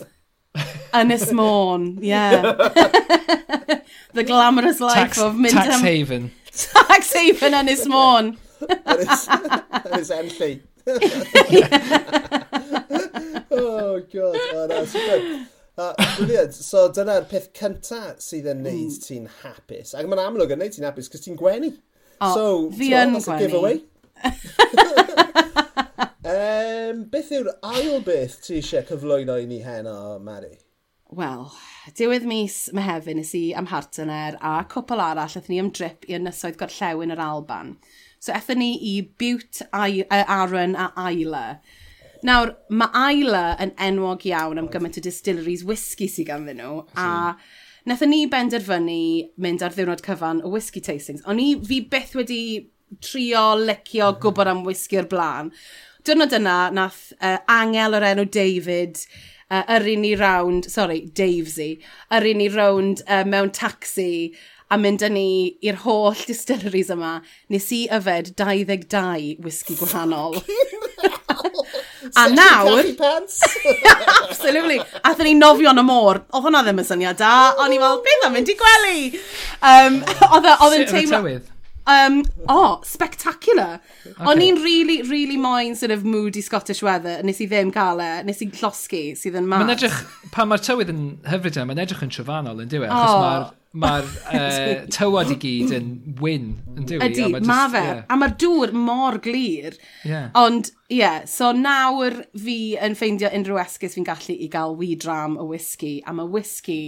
Ynys Môn, ie. The glamorous life tax, of Mindham. Tax Haven. Tax Haven Ynys Môn. Ynys Enlli. oh, God. Oh, no, Uh, Brilliant. So dyna'r peth cyntaf sydd yn neud mm. ti'n hapus. Ac mae'n amlwg yn neud ti'n hapus, cos ti'n gwenu. O, so, fi yn gwenu. um, beth yw'r ail beth ti eisiau cyflwyno i ni heno, Mari? Wel, diwedd mis Mehefin nes i am Hartener a cwpl arall eithon ni am drip i ynysoedd gorllewin yr Alban. So eithon ni i Butte, Aaron a Isla Nawr, mae Isla yn enwog iawn am gymaint o distilleries whisky sydd ganddyn nhw, a nethon ni benderfynu mynd ar ddiwrnod cyfan o whisky tastings. O'n i, fi byth wedi trio licio gwybod am whisky o'r blaen. Dyrnod yna, nath uh, angel o'r enw David uh, yr un i rawnd, sorry, Davesy, yr un i rawnd uh, mewn taxi a mynd â ni i'r holl distilleries yma, nes i yfed 22 whisky gwahanol a nawr... pants. absolutely. Athyn ni nofio yn y môr. Oedd hwnna ddim yn syniad da. O'n i fel, beth am mynd i gwely? Um, oedd oh. yn teimlo... Um, oh, spectacular. Okay. O'n i'n really, really moyn sort of moody Scottish weather. Nes i ddim cael e. Nes i'n llosgi sydd yn mad. Mae'n edrych, pan mae'r tywydd yn hyfryd yna, mae'n edrych yn trofannol yn diwedd. Oh. Achos mae'r mae'r uh, tywod i gyd yn wyn, yn dwi? Ydy, ma, fe. Yeah. A mae'r dŵr mor glir. Yeah. Ond, ie, yeah, so nawr fi yn ffeindio unrhyw esgus fi'n gallu i gael wee dram o whisky, a mae whisky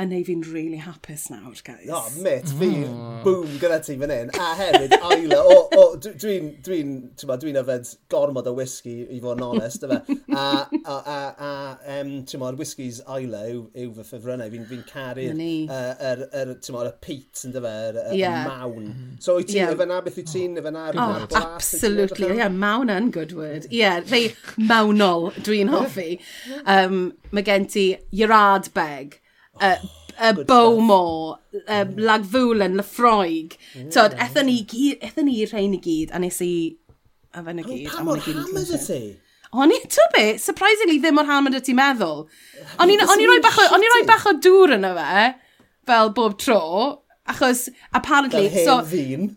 a neu fi'n really hapus nawr, guys. O, oh, mit, fi, mm. boom, gyda ti fan hyn. A hefyd, Aila, o, o, dwi'n, dwi'n, dwi'n, dwi'n yfed gormod o whisky, i fod yn onest, yfe. A, a, a, a um, ti'n ma'r whiskys Aila yw, yw fy ffefrynnau, fi'n fi caru'r, uh, er, er, ti'n ma'r peat, yn dyfa, yr er, yeah. mawn. So, i ti, yeah. yfe na beth i ti'n, yfe na rhywbeth oh, absolutely, ie, yeah, mawn yn good word. Ie, yeah, fei mawnol dwi'n hoffi. Um, mae gen ti your bag, y oh, uh, Bowmore, um, Lagfulen, Lefroig. Mm. Tod, ethyn ni, ethyn ni rhain i gyd, a nes i a fe na gyd. Pa mor hammered y ti? O'n i, to be, surprisingly ddim mor hammered y ti'n meddwl. O'n i roi bach o dŵr yna fe, fel bob tro, Achos, apparently... Fel so, ddyn.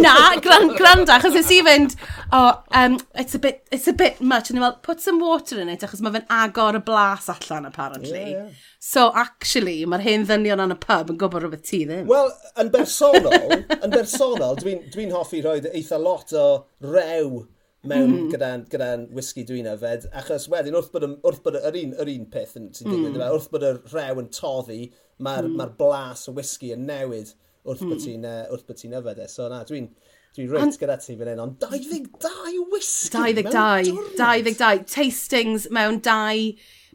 Na, gran, granda, achos nes i fynd, oh, um, it's, a bit, it's a bit much. And well, put some water in it, achos mae fe'n agor y blas allan, apparently. Yeah, yeah. So, actually, mae'r hen ddynion yn y pub yn gwybod rhywbeth ti ddim. Wel, yn bersonol, yn bersonol, dwi'n dwi, hoffi rhoi eitha lot o rew mewn mm. gyda'n gyda, gyda whisky dwi'n yfed, achos wedyn wrth bod, wrth bod yr, un, yr un peth yn sy'n digwydd, mm. wrth bod y rew yn toddi, mae'r mm. ma blas o whisky yn newid wrth bod hmm. ti'n uh, ti yfed e. So na, dwi'n dwi reit And... gyda ti fan hyn, ond 22 whisky 22, mewn 22, tastings mewn dau,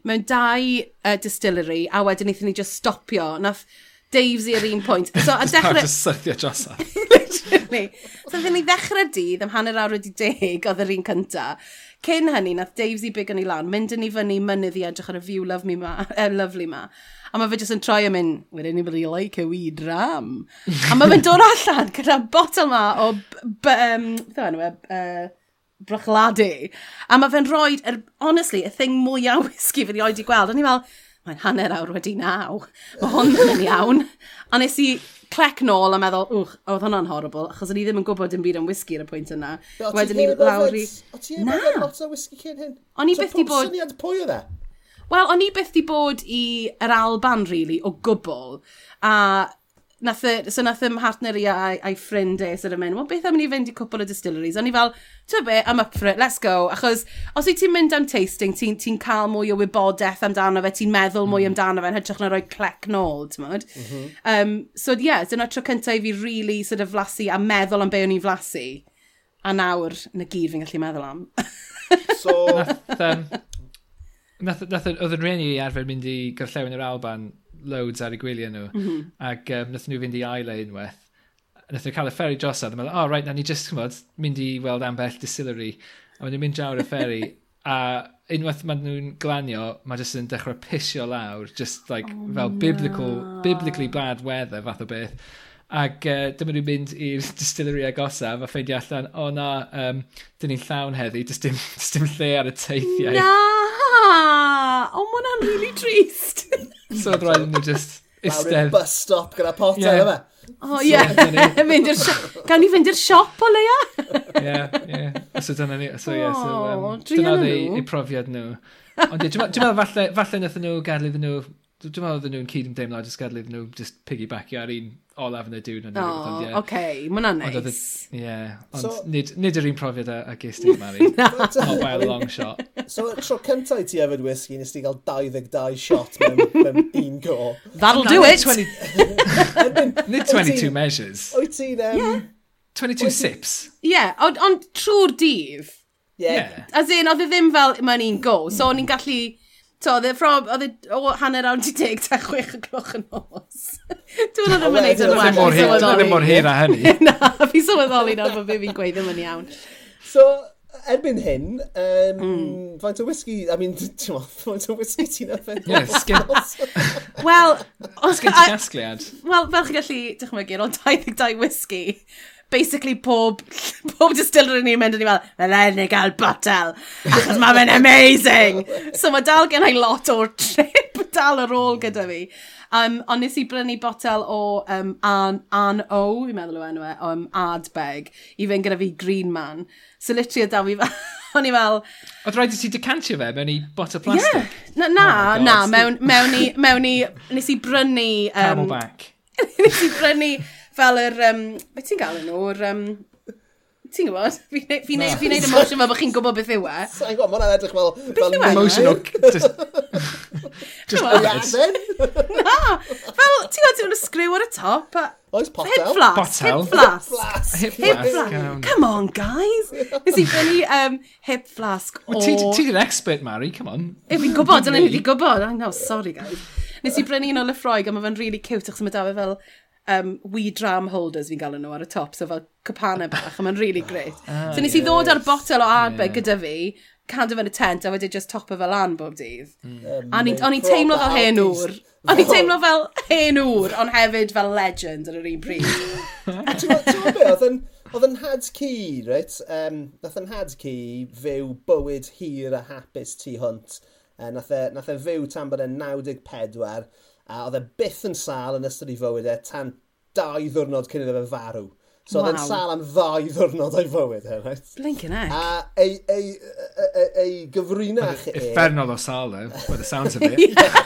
mewn dau uh, distillery a wedyn eithon ni just stopio. Nath, Dave's i'r un pwynt. So, a dechrau... Just sythio dros Literally. So, ddyn ni ddechrau dydd am hanner awr wedi deg oedd yr un cynta. Cyn hynny, nath Dave's i Davesy yn ei lan, mynd yn ei fyny mynydd i edrych ar y view love me ma, er, lovely ma. A mae fe jyst yn troi am mynd, would anybody like a wee dram? a mae fe'n dod allan gyda botel ma o, um, anyway, uh, brochladu. A mae fe'n rhoi, er, honestly, y thing mwyaf whisky fe'n rhoi i gweld. A ni fel, mae'n hanner awr wedi naw. Mae hon yn iawn. A nes i clec nôl a meddwl, wch, oedd hwnna'n horrible, achos o'n i ddim yn gwybod dim byd am whisky ar y pwynt yna. Wedyn ni lawr i... O ti ddim yn lot o whisky cyn hyn? O'n i byth i bod... syniad pwy oedd e? Wel, o'n i byth di bod i yr Alban, really, o gwbl. A nath y, so nath ym partner i a'i, ai ffrind e sydd yn mynd, wel beth am ni fynd i cwpl o distilleries? O'n i fel, ti'n be, I'm up for it, let's go. Achos os i ti'n mynd am tasting, ti'n ti cael mwy o wybodaeth amdano fe, ti'n meddwl mwy mm. amdano fe, yn hytrach na roi clec nôl, ti'n modd? Mm -hmm. um, so ie, yeah, dyna tro cyntaf i fi really sort of flasu a meddwl am be o'n i'n flasu. A nawr, na gyd fi'n gallu meddwl am. so... nath, um, nath, nath, oedd yn rhieni i arfer mynd i gorllewin yr Alban loads ar eu gwyliau nhw. Mm -hmm. Ac um, nath nhw fynd i aile unwaith. Nath nhw cael y ferry drosodd. A meddwl, oh, right, na ni just chymod, mynd i weld ambell distillery. A maen nhw'n mynd drawr y ferry. a unwaith maen nhw'n glanio, mae jyst yn dechrau pisio lawr. Just like, oh, fel biblical, biblically bad weather fath o beth. Ac uh, dyma nhw'n mynd i'r distillery agosaf a ffeindio allan, o oh, na, um, dyn ni'n llawn heddi, dys dim, dys dim lle ar y teithiau. Na! ond mae hwnna'n really trist. so oedd rhaid nhw just istedd. Lawr bus stop gyda potel yeah. yma. O ie, yeah. mynd i'r siop. Gawn ni fynd i'r siop o leia? Ie, ie. So dyna ni. So ie, yeah, so um, dyna oedd eu profiad nhw. Ond dwi'n meddwl falle, falle nath nhw gadel iddyn nhw Dwi'n meddwl oedden nhw'n cydymdeimlo a disgadlu nhw just piggybackio ar un olaf yn y dŵn. O, oh, oce, yeah. okay, mae'na neis. Ie, yeah, ond so, nid, nid yr un profiad a, a gest i'n Mari. Uh, Not by a long shot. So, tro cyntaf i ti yfed whisky, nes ti gael 22 shot mewn, mewn un go. That'll do it! 20... nid 22 measures. Wyt ti'n... Um, yeah. 22 sips. Ie, yeah, ond on, trwy'r dydd. Yeah. yeah. As in, oedd e ddim fel, mae'n un go. So, o'n i'n gallu to, oedd e from, oedd e o hanner awn ti deg ta chwech o gloch yn nos. Dwi'n o'n ymwneud yn well. Dwi'n ddim mor hir a hynny. Na, fi sylweddoli nawr bod fi'n gweud ddim yn iawn. So, erbyn hyn, um, mm. faint o whisky, I mean, ti'n mo, faint o whisky ti'n yfed? Ie, sgyn. Wel. Sgyn ti'n asgliad? Wel, fel chi gallu dychmygu'r ond 22 whisky, basically pob, pob distiller yn ni'n mynd yn ni fel, fel enni gael botel, achos mae fe'n amazing. So mae dal gen i lot o'r trip dal ar ôl hmm. gyda fi. Um, ond nes i brynu botel o um, An, An O, i'n meddwl o enw e, o um, Adbeg, i fynd gyda fi Green Man. So literally o da fi fel, o'n i fel... Oedd rhaid i ti decantio fe mewn i botel plastic? Yeah. Na, na, oh na mewn, mewn i, mewn i, nes i brynu... Um, Camelback. nes i brynu fel yr, um, beth ti'n gael nhw'r, um, Ti'n gwybod? Fi'n neud, fi neud, fi neud emotion fel bod chi'n gwybod beth yw e. Sa'n gwybod, mae'n edrych fel... Beth yw e? Emotion o... Just Aladdin? Na! Fel, ti'n gwybod, ti'n sgriw ar y top a... Oes potel? Hip flask. Potel. Hip flask. Hip flask. Come on, guys. Nes i fyny um, hip flask o... Ti'n an expert, Mary, come on. E, Fi'n gwybod, dyna ni wedi gwybod. I know, sorry, guys. Nes i brynu un o Lefroig a mae fe'n really cute achos mae da fe fel um, wee dram holders fi'n gael nhw ar y top, so fel capanau bach, a mae'n really great. Oh, so nes i ddod ar botel o arbed yeah. gyda fi, cadw fe'n y tent, a wedi just topo fel lan bob dydd. Mm. A o'n i'n teimlo fel hen ŵr. O'n i'n teimlo fel hen ŵr, ond hefyd fel legend ar yr un pryd. Ti'n gwybod beth, Oedd yn had ci, reit? Um, nath yn had ci fyw bywyd hir a hapus tu hwnt. Uh, nath, e, nath e fyw tan bod e'n 94 a oedd e byth yn sal yn ystod ei fywyd e tan dau ddwrnod cyn iddo fe farw. So wow. oedd e'n sal am ddau ddwrnod o'i fywyd e, right? Blinkin' heck. A ei, ei, ei, ei ei gyfrinach e, e... Effernol o sal e, by the sounds of it.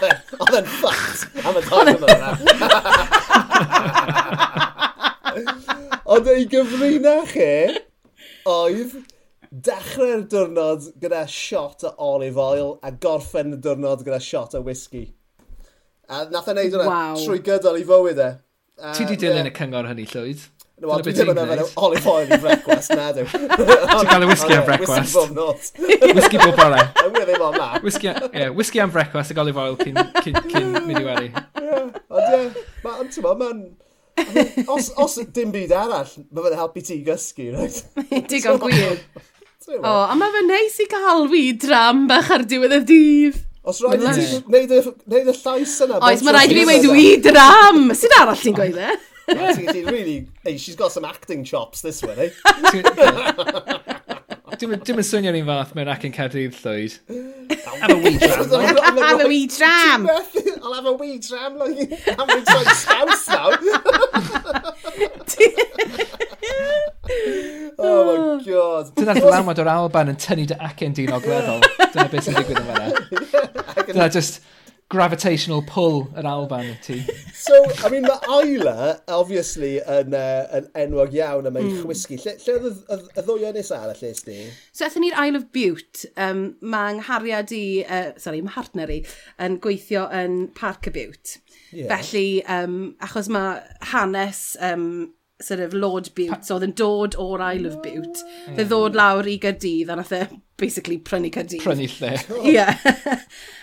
E, oedd e'n ffat am y dau ddwrnod yna. Oedd ei gyfrinach e oedd dechrau'r diwrnod gyda shot o olive oil a gorffen y diwrnod gyda shot o whisky. A nath e'n neud hwnna wow. trwy gydol i fywyd e. A, Ti di dilyn yeah. y cyngor hynny, Llwyd? No, well, dwi ddim yn yfed olive oil i brecwast, na dwi. Ti'n cael y whisky am brecwast. Whisky bob nos. Whisky bob bore. Yn gwneud ddim ond na. Whisky am brecwast ag olive oil cyn mynd i weri. Ond ie, ond ti'n bod, ma'n... Os, os dim byd arall, mae fe'n helpu ti gysgu, right? Digon gwir. O, a mae fe'n neis i gael fi dram bach ar diwedd y dydd. Os rhaid i ti wneud y llais yna... Oes, mae rhaid i fi weid wi dram! Sut arall ti'n gweud e? really, hey, she's got some acting chops, this one, eh? Dim yn swnio'r un fath mewn ac yn Caerdydd Llwyd. Have a wee dram. Have a wee dram. I'll have a wee dram. Like, I'm going to try spouse now. oh my oh. god. Dyna'r dlamod o'r Alban yn tynnu dy acen di'n ogleddol. Dyna beth sy'n digwydd yn fanna. Dyna just gravitational pull yr Alban ti. So, I mean, mae Isla, obviously, yn, uh, yn enwog iawn am ei mm. chwisgu. Lle, lle oedd y ddwy nes arall lle sti? So, eithon ni'r Isle of Butte. Um, mae nghariad i, uh, sorry, mae hartner i, yn gweithio yn Park y Butte. Yeah. Felly, um, achos mae hanes um, sort of Lord Butte, oedd yn dod o'r Isle of Butte. Mm. Fe ddod lawr i Gaerdydd, a nath e basically prynu Caerdydd. Prynu lle. Ie. yeah.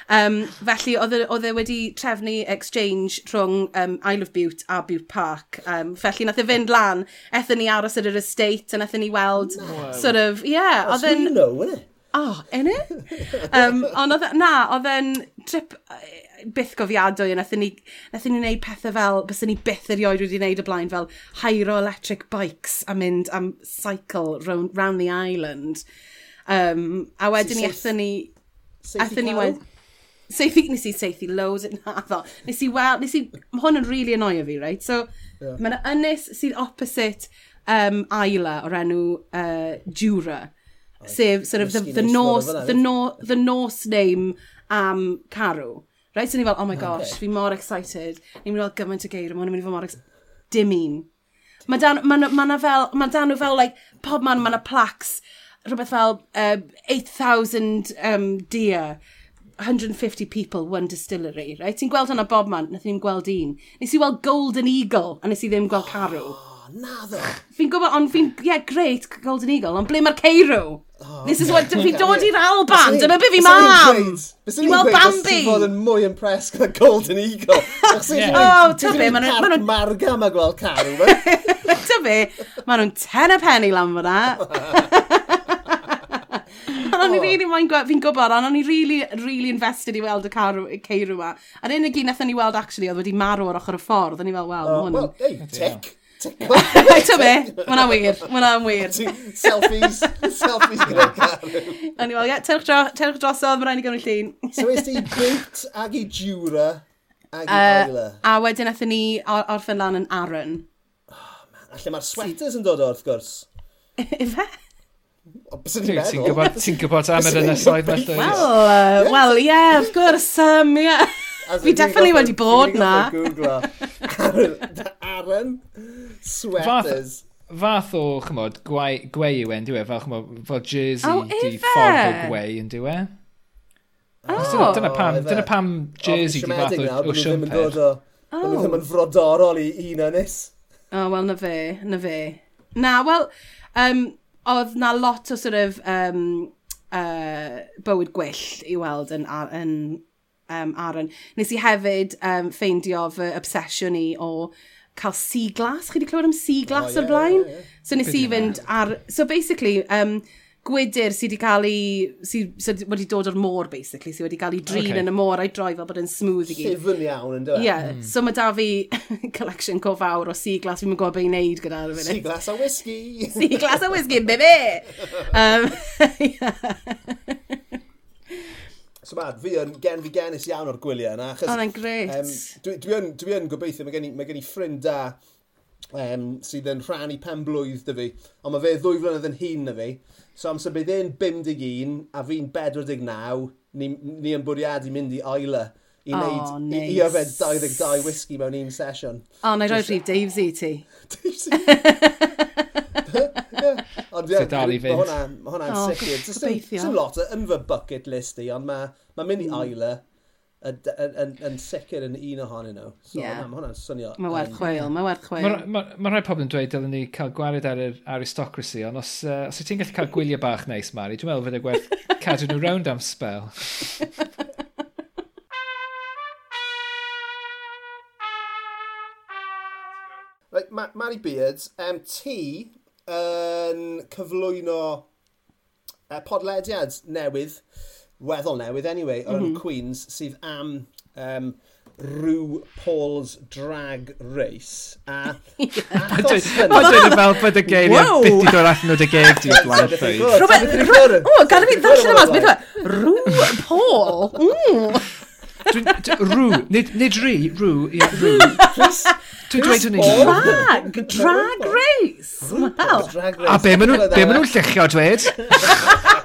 um, felly, e, oedd e wedi trefnu exchange rhwng um, Isle of Butte a Butte Park. Um, felly, nath e fynd lan, ethyn ni aros ar yr estate, a nath ni weld, no. sort of, ie. Yeah, That's really low, isn't it? Oh, innit? um, ond oedd, e, na, oedd e'n trip, byth gofiadwy a nathyn ni, nathyn ni wneud pethau fel, bys ni byth erioed wedi wneud y blaen fel hairo electric bikes a mynd am cycle round, round the island. Um, a wedyn ni ethyn ni... Ethyn ni wedyn... Seithi, nes i seithi loads yn naddo. Nes i weld, nes i, mae hwn yn really annoio fi, right? So, yeah. mae yna ynys sydd opposite um, Isla o'r enw uh, Jura, sef sort of the, the, Norse, the, Norse, the Norse name am um, Carw. Right, so ni fel, oh my gosh, okay. fi mor excited. Ni'n mynd i weld gymaint o geir, mae'n mynd i fod mor excited. Dim un. Mae dan, ma, ma na fel, mae dan nhw fel, like, pob man, mae na plaques, rhywbeth fel um, uh, 8,000 um, deer. 150 people, one distillery, right? Ti'n gweld hwnna bob man, nath ni'n gweld un. Nes i weld Golden Eagle, a nes i ddim gweld carw na ddo. Fi'n gwybod, ond fi'n, ie, yeah, great Golden Eagle, ond ble mae'r Ceirw? Oh, This is what, fi'n dod i'r Alban, dyma beth fi'n mam! Byswn i'n gweud, byswn i'n fod yn mwy impressed gyda Golden Eagle. O, ta be, maen nhw'n... Marga mae gweld carw, fe? Ta be, maen nhw'n ten y penny lan fyna. Ond o'n i really mae'n gweld, fi'n gwybod, ond o'n i really, really invested i weld y carw, y ceirw yma. A'r unig un nath ni weld actually oedd wedi marw ar ochr y ffordd, o'n i fel, wel, uh, hwn... Well, ei, tic! Ti'n be? Mae'na wir. Mae'na'n wir. Selfies. Selfies gyda Karen. O'n i fel, ie, terwch, dro, terwch drosodd, mae'n rhaid i gymryd llun. so es ti Bint ag i Jura ag i uh, Ayla. A wedyn eithon ni or orffen lan yn Aaron. Oh, man. Mae'r sweaters yn dod o wrth gwrs. Ife? Ti'n gwybod, ti'n gwybod am yr ynysoedd felly? Wel, wel, ie, of gwrs, um, ie. Fi definitely wedi bod na. Aaron, Karen. Sweaters. Fath, o, chymod, gwei, gwei yw e'n diwe, fel chymod, fel jersey oh, di ffordd o gwei yn diwe. Oh. Dyna, dyna pam, dyna pam jersey di fath o, o siwmper. Oh. Ond ddim yn oh. frodorol i un ynys. O, oh, wel, na fe, na fe. Na, wel, um, oedd na lot o sort of um, uh, bywyd gwyll i weld yn, ar, yn um, Aaron. Nes i hefyd um, ffeindio fy obsesiwn i o cael sea glass. Chi wedi clywed am sea glass oh, yeah, o'r blaen? Yeah, yeah. So nes i fynd ar... So basically, um, gwydyr sydd wedi cael ei... sydd sy wedi dod o'r môr, basically, sydd wedi cael ei drin okay. yn y môr a'i droi fel bod yn smooth i gyd. Llyfn iawn, yn dweud. Ie, yeah. mm. so mae da fi collection co fawr o sea glass, fi'n gwybod beth i'n neud gyda ar y funud. Sea glass a whisky! sea glass a whisky, baby! um, yeah bad, fi yn gen fi genus iawn o'r gwyliau yna. Oedd e'n greit. Um, dwi, dwi, yn, dwi yn gobeithio, mae gen i, mae gen i ffrind da um, sydd yn rhannu pen blwydd dy fi, ond mae fe ddwy flynedd yn hun na fi. So amser bydd e'n 51 a fi'n 49, ni, ni yn bwriadu mynd i Isla i wneud oh, nice. i, i yfed 22 whisky mewn un sesiwn. O, oh, na i roi rhif Dave's e i ti. Dave's e i ti. Ond ie, dal i fynd. Mae hwnna'n ma hwnna oh, sicr. Dwi'n lot yn fy bucket list i, ond mae ma mynd i Isla yn sicr yn un ohonyn nhw. So yeah. mae hwnna'n swnio... Mae werth chweil, mae werth chweil. Mae ma, ma rhai pobl yn dweud dylen ni cael gwared ar yr aristocracy, ond os, uh, os ti'n gallu cael gwyliau bach neis, Mari, dwi'n meddwl fydd e y gwerth cadw nhw rownd am spel. Right, Mary Beards, um, ti yn cyflwyno uh, podlediad newydd, weddol newydd anyway, mm -hmm. Queens sydd am um, rhyw Paul's drag race. A... achos Mae'n dweud fel bod y geiriau byth i ddod allan o dy geir di o blaen ffeid. O, gan i fi ddarllen yma, beth e? rhyw Paul. Rhyw, nid rhi, rhyw, rhyw. Dwi'n dweud hynny. Drag! Drag race! Wow. A be maen nhw'n llechio, dweud?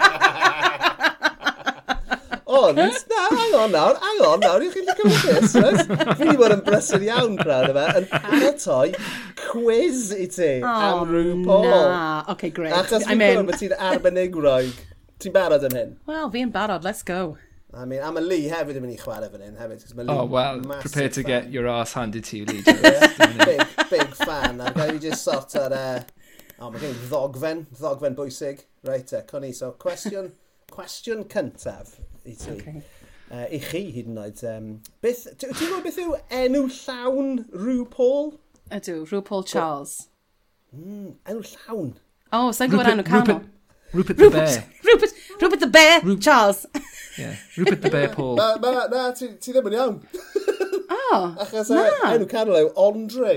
Oh, Ond, na, angon nawr, hang on nawr, i'ch chi'n wedi this, right? Fi wedi bod yn brysur iawn, crowd yma, yn paratoi quiz i ti oh, am RuPaul. Na, okay, great. Achos fi'n gwybod bod ti'n arbenigroig. Ti'n barod yn hyn? Wel, fi'n barod, let's go. I mean, a mae Lee hefyd yn mynd i chwarae fan hyn hefyd. Oh, well, prepare to fan. get your ass handed to you, Lee. big, big fan. A gael i just sort ar... Uh, oh, mae gen i ddogfen, ddogfen bwysig. Reit, uh, Connie, so cwestiwn, cwestiwn cyntaf i ti. Okay. Uh, I chi hyd yn oed. Um, beth, ti'n gwybod beth yw enw llawn Rhw Paul? Ydw, Rhw Paul Charles. Mm, enw llawn? O, oh, sa'n gwybod enw canol? Rupert, Rupert, Rupert the Bear. Rupert, Rupert the Bear, Charles. Yeah, Rupert the Bear, Paul. Na, na, na ti, ti ddim yn iawn. Oh, Achos e, na. enw canol yw Andre.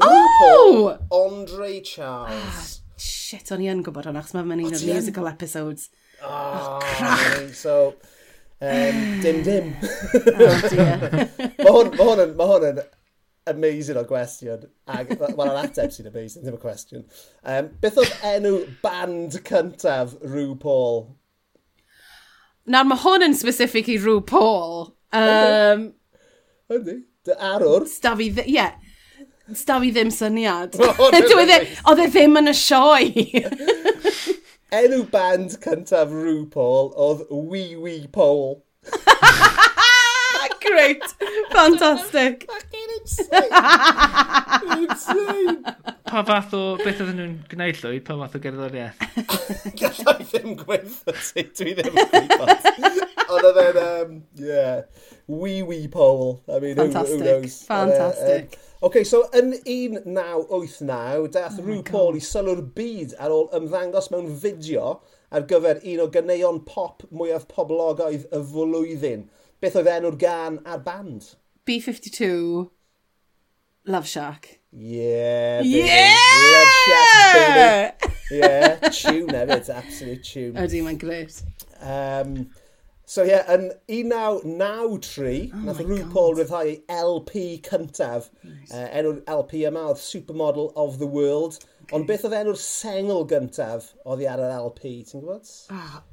Oh! Andre Charles. Ah, shit, o'n i yn gwybod hwnna, achos mae'n mynd i'r musical episodes. Oh, oh crach. So, um, dim dim. oh, dear. mae hwn, ma hwn, ma hwn yn amazing o gwestiwn. Ac wel, yr ateb sy'n amazing, ddim y cwestiwn. Um, beth oedd enw band cyntaf Rhw Paul? Nawr, mae hwn yn specific i Rhw Paul. Um, Ydy, dy arwr. Stafi, ie. Yeah. Stafi ddim syniad. Oedd e ddim yn y sioe. enw band cyntaf Rhw Paul oedd Wee Wee Paul. Great. Fantastic. Fucking insane. insane. Pa fath o beth oedden nhw'n gwneud llwyd, pa fath o gerddoriaeth? Gallai ddim gweithio ti, dwi ddim yn gwybod. Ond oedd um, yeah, wee wee Paul. I mean, Fantastic. Who, who knows? Um, Fantastic. Uh, um, OK, so yn 1989, daeth oh Rhw Paul i sylw'r byd ar ôl ymddangos mewn fideo ar gyfer un o ganeuon pop mwyaf poblogaidd y flwyddyn. Beth oedd enw'r gan a'r band? B-52, Love Shack. Yeah, baby. Yeah! Love Shack, baby. Yeah, tune hefyd, absolute tune. Ydy, mae'n gret. Um, so ie, yeah, yn 1993, oh nath Rhw Paul ryddhau ei LP cyntaf. Nice. Uh, enw'r LP yma oedd Supermodel of the World. Okay. Ond beth oedd enw'r sengl gyntaf oedd hi ar yr LP, ti'n gwybod? Ah, oh.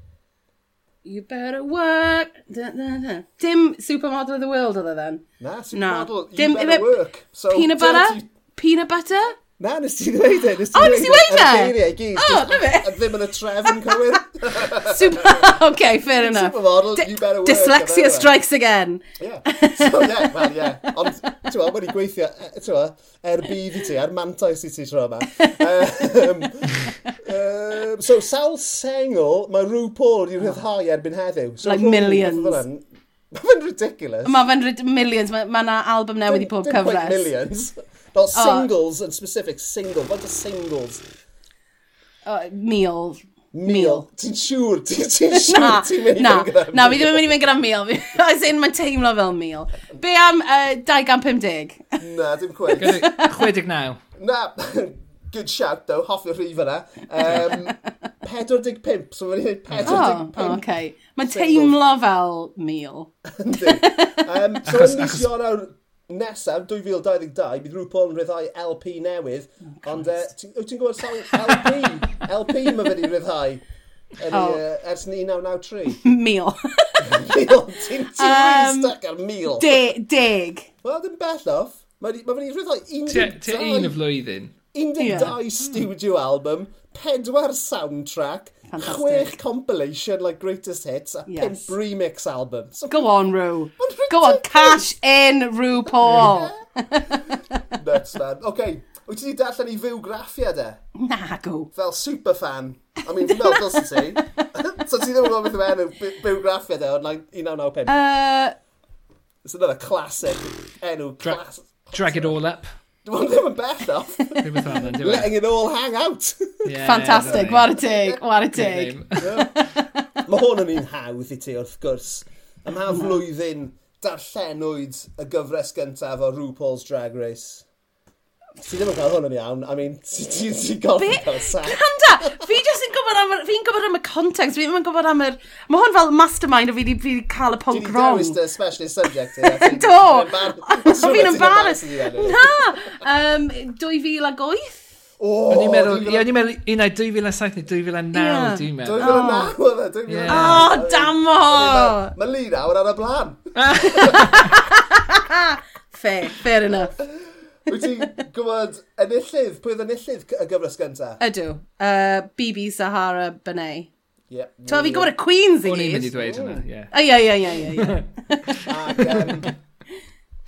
You better work. Da, da, da. Dim Supermodel of the World oedd e then. Na, Supermodel, no. you Dim, better work. So, peanut butter? Dirty... Peanut butter? Na, nes ti ddweud e. Nes ti oh, nes i weid e? Y e? geiriau gyd. O, na fe. A ddim yn y trefn cywir. Super, OK, fair enough. Supermodel, D you better work. Dyslexia strikes again. Yeah. So, yeah, well, yeah. Ond, ti'n meddwl, wedi gweithio, e, ti'n meddwl, er bydd i ti, er mantais i ti tro yma. Um, um, so, sawl sengl mae rhyw pôl wedi rhyddhau erbyn heddiw. So, like millions. Mae fe'n ridiculous. Mae fe'n millions. Mae yna album newydd i pob cyfres. Dim millions. Fel oh. singles yn specific, single. Faint o singles? Uh, meal. Meal. Ti'n siŵr? Ti'n siŵr na, ti'n mynd i na, gyda Na, fi ddim yn mynd i fynd gyda meal. As in, mae'n teimlo fel meal. Be am uh, 250? Na, dim cweg. 69. Na, good shout, though. Hoffi'r rhif yna. Um, 45, so mae'n gwneud 45. Oh, okay. Mae'n teimlo fel meal. um, so, yn mis Ionawr nesaf, 2022, bydd rhyw Paul yn rhyddhau LP newydd, oh, ond uh, wyt ti'n gwybod sawl LP? LP mae fe di rhyddhau Yn oh. uh, ers 1993. mil. mil? Ti'n ti'n um, stuck ar mil? De, deg. Wel, dim bell off. Mae ma fe di rhyddhau 12... Tua un y flwyddyn. 12 yeah. Hmm. studio album, pedwar soundtrack, Fantastic. chwech compilation, like greatest hits, a yes. pimp remix album. So, Go on, Rue. Go on, cash in, Rue Paul. Nuts, man. OK, Wyt ti wedi darllen i fyw graffiau de? Na, go. Fel superfan. I mean, fel dylse ti. so ti ddim yn gwybod beth yw enw byw graffiau e o'r 1995? Uh... It's another classic enw. Dra class... Drag it all up. Dwi'n ddim yn bell off. Letting it all hang out. yeah, Fantastic, war y teg, war y teg. Mae hwn yn un hawdd i ti wrth gwrs. Ym mha flwyddyn darllenwyd y gyfres gyntaf o RuPaul's Drag Race. Ti ddim yn cael hwn yn iawn. I mean, ti ti'n gofyn cael y sac. Canda! Fi jyst yn gwybod am, fi'n gwybod am y context, fi ddim yn gwybod am yr... Mae hwn fel mastermind o fi wedi cael y pwnc wrong. Ti wedi dewis specialist subject. Do! Fi'n embarrassed. Na! Um, 2008? Oh, o'n i'n meddwl, ie, o'n i'n meddwl, un ai 2007 neu 2009, dwi'n meddwl. 2009 oedd e, 2009. Oh, damo! Mae Lee nawr ar y blaen. fair, fair enough. Wyt ti'n gwybod enillydd? Pwy oedd enillydd y gyfres gyntaf? Ydw. Uh, BB Sahara Benay. Yeah. Ti'n fi gwybod y Queens i gyd? O'n i'n mynd i ddweud hynna, ie. Ie, ie, ie, ie. Ac, um,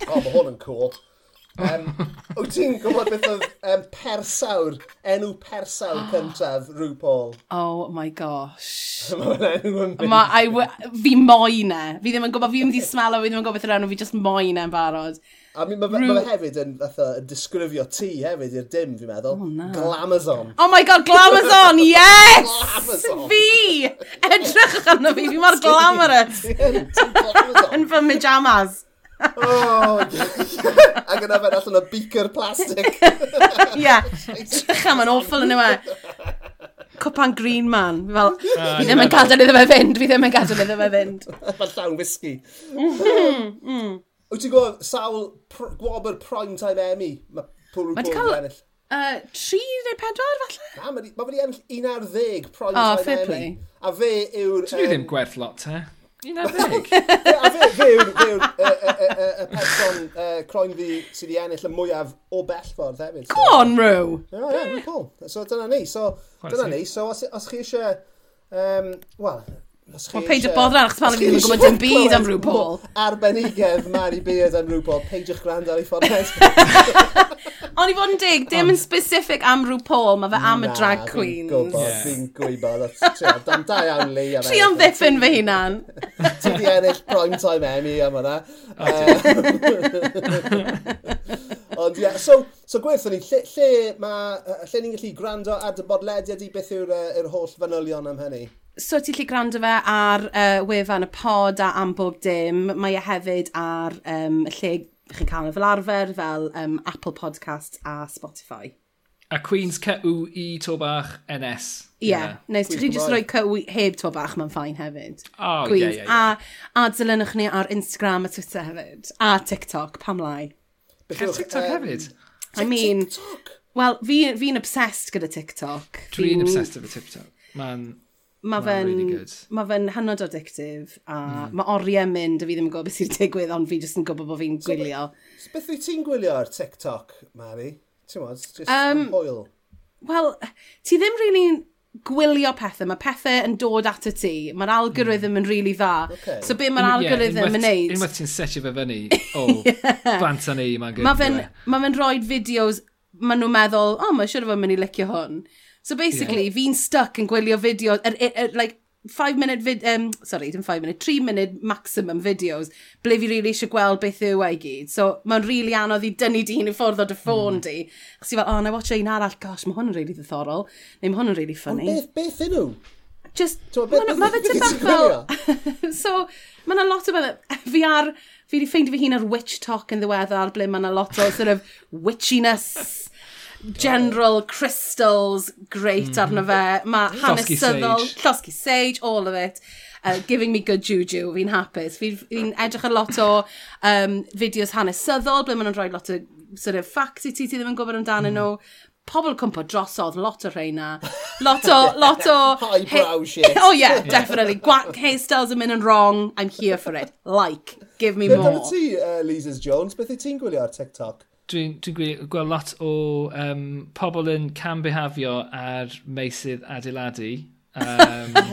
o, mae hwn yn cool. Um, wyt ti'n gwybod beth oedd um, persawr, enw persawr cyntaf RuPaul? Oh my gosh. Mae'n enw yn mynd. Fi moyn e. Fi ddim yn gwybod, fi ddim wedi smelo, fi ddim yn gwybod beth yw'r enw, fi just moyn e'n barod. A mi, mae fe, ma fe hefyd yn, fatha, yn disgrifio ti hefyd i'r dim, fi'n meddwl. Oh, no. Glamazon. Oh my god, Glamazon, yes! Glamazon. Fi! Edrych arno fi, fi mor glamorous. Yn fy myjamas. Oh, ac yna fe allan o beaker plastic. Ie, edrych am yn awful yn yw e. Cwpan Green Man. Fi fel, ah, fi ddim yn gadael iddo fe fynd, fi ddim yn gadael iddo fe fynd. Mae'n llawn whisky. Mm-hmm, mm -hmm. Wyt ti'n gwybod sawl pr gwobr prime time Emmy? Mae Pwrw Mae wedi cael ennill. Uh, 3 neu 4 falle? Na, mae ma wedi ennill 1 ar 10 prime oh, time Emmy. Play. A fe yw'r... Ti'n um... ddim gwerth lot, he? Un ar 10? a fe, fe yw'r person uh, croen fi sydd wedi ennill y mwyaf o bellffordd hefyd. So. Go on, Rw! Ie, ie, cool. So dyna ni. So, dyna ni. So, os, os chi eisiau... Um, Wel, Wel, peidio bodran, achos pan ddim yn gwybod dim byd am RuPaul. Paul. Arbenigedd Mari Beard am RuPaul. Peidiwch gwrando ar ei ffordd Ond i fod yn dig, dim yn specific am RuPaul, mae fe am y drag queens. Na, fi'n gwybod, fi'n gwybod. Dan da iawn le. Tri am ddiffyn fy hunan. Ti di ennill prime time Emmy am hwnna. Ond ie, so, so gwerthon ni, lle, lle, ma, lle ni'n gallu gwrando ar dy bodlediad i beth yw'r uh, holl fanylion am hynny? so ti'n lli gwrando fe ar uh, wefan y pod a am bob dim. Mae e hefyd ar um, lle chi'n cael y fel arfer fel um, Apple Podcast a Spotify. A Queen's CU i to bach NS. Ie, yeah. yeah. nice. Chi just rhoi CU heb to bach mae'n ffain hefyd. Oh, Queen's. Yeah, yeah, yeah. A, a dilynwch ni ar Instagram a Twitter hefyd. A TikTok, pam lai. Bechwch, TikTok um, hefyd? I mean, TikTok? Wel, fi'n fi obsessed gyda TikTok. Dwi'n obsessed efo TikTok. Ma'n Mae fe'n really ma fe hynod addictif, a mm. mae oriau mynd, a fi ddim yn gwybod beth sy'n digwydd, ond fi jyst yn gwybod bod fi'n gwylio. So, beth wyt ti'n gwylio ar TikTok, Mari? Ti'n modd, just um, hwyl. Wel, ti ddim really gwylio pethau, mae pethau yn dod at y ti, mae'r algorithm mm. yn really dda. Okay. So be mae'r algorithm yeah, yn neud? Unwaith ti'n setio fe fyny, o, oh, yeah. bant a ni, mae'n gyrwyd. Mae fe'n ma fe rhoi fideos, maen nhw'n meddwl, o, oh, mae'n siwr o fod mynd i licio hwn. So basically, yeah. fi'n stuck yn gwylio fideo, er, er, er, like, five minute vid, um, sorry, dim five minute, three minute maximum videos, ble fi really eisiau gweld beth yw ei gyd. So, mae'n really anodd i dynnu di hyn i ffwrdd o dy ffôn mm. di. Chos i fel, oh, na watch ein arall, gosh, mae hwn yn really ddiddorol, neu mae hwn yn really funny. Ond beth, beth nhw? Just, so, beth, ma, beth, beth, beth, fel, so, mae yna lot o beth, fi ar, fi wedi ffeindio fy hun ar witch talk yn ddiweddar, ble mae yna lot o sort of witchiness General Crystals, great mm. arno fe. Mae hanesyddol, llosgi sage, all of it. Uh, giving me good juju, fi'n hapus. Fi'n fi edrych ar lot o um, fideos hanesyddol, ble maen nhw'n rhoi lot o sort of facts i ti, ti ddim yn gwybod amdanyn mm. nhw pobl cwmpo drosodd, lot o rheina. Lot o... lot o Highbrow shit. oh yeah, definitely. Gwac hairstyles yn mynd yn wrong. I'm here for it. Like, give me Beth more. Beth ti, uh, Lises Jones? Beth ti'n gwylio ar TikTok? dwi'n dwi, dwi, gweld lot o um, pobl yn cambihafio ar meisydd adeiladu. Um.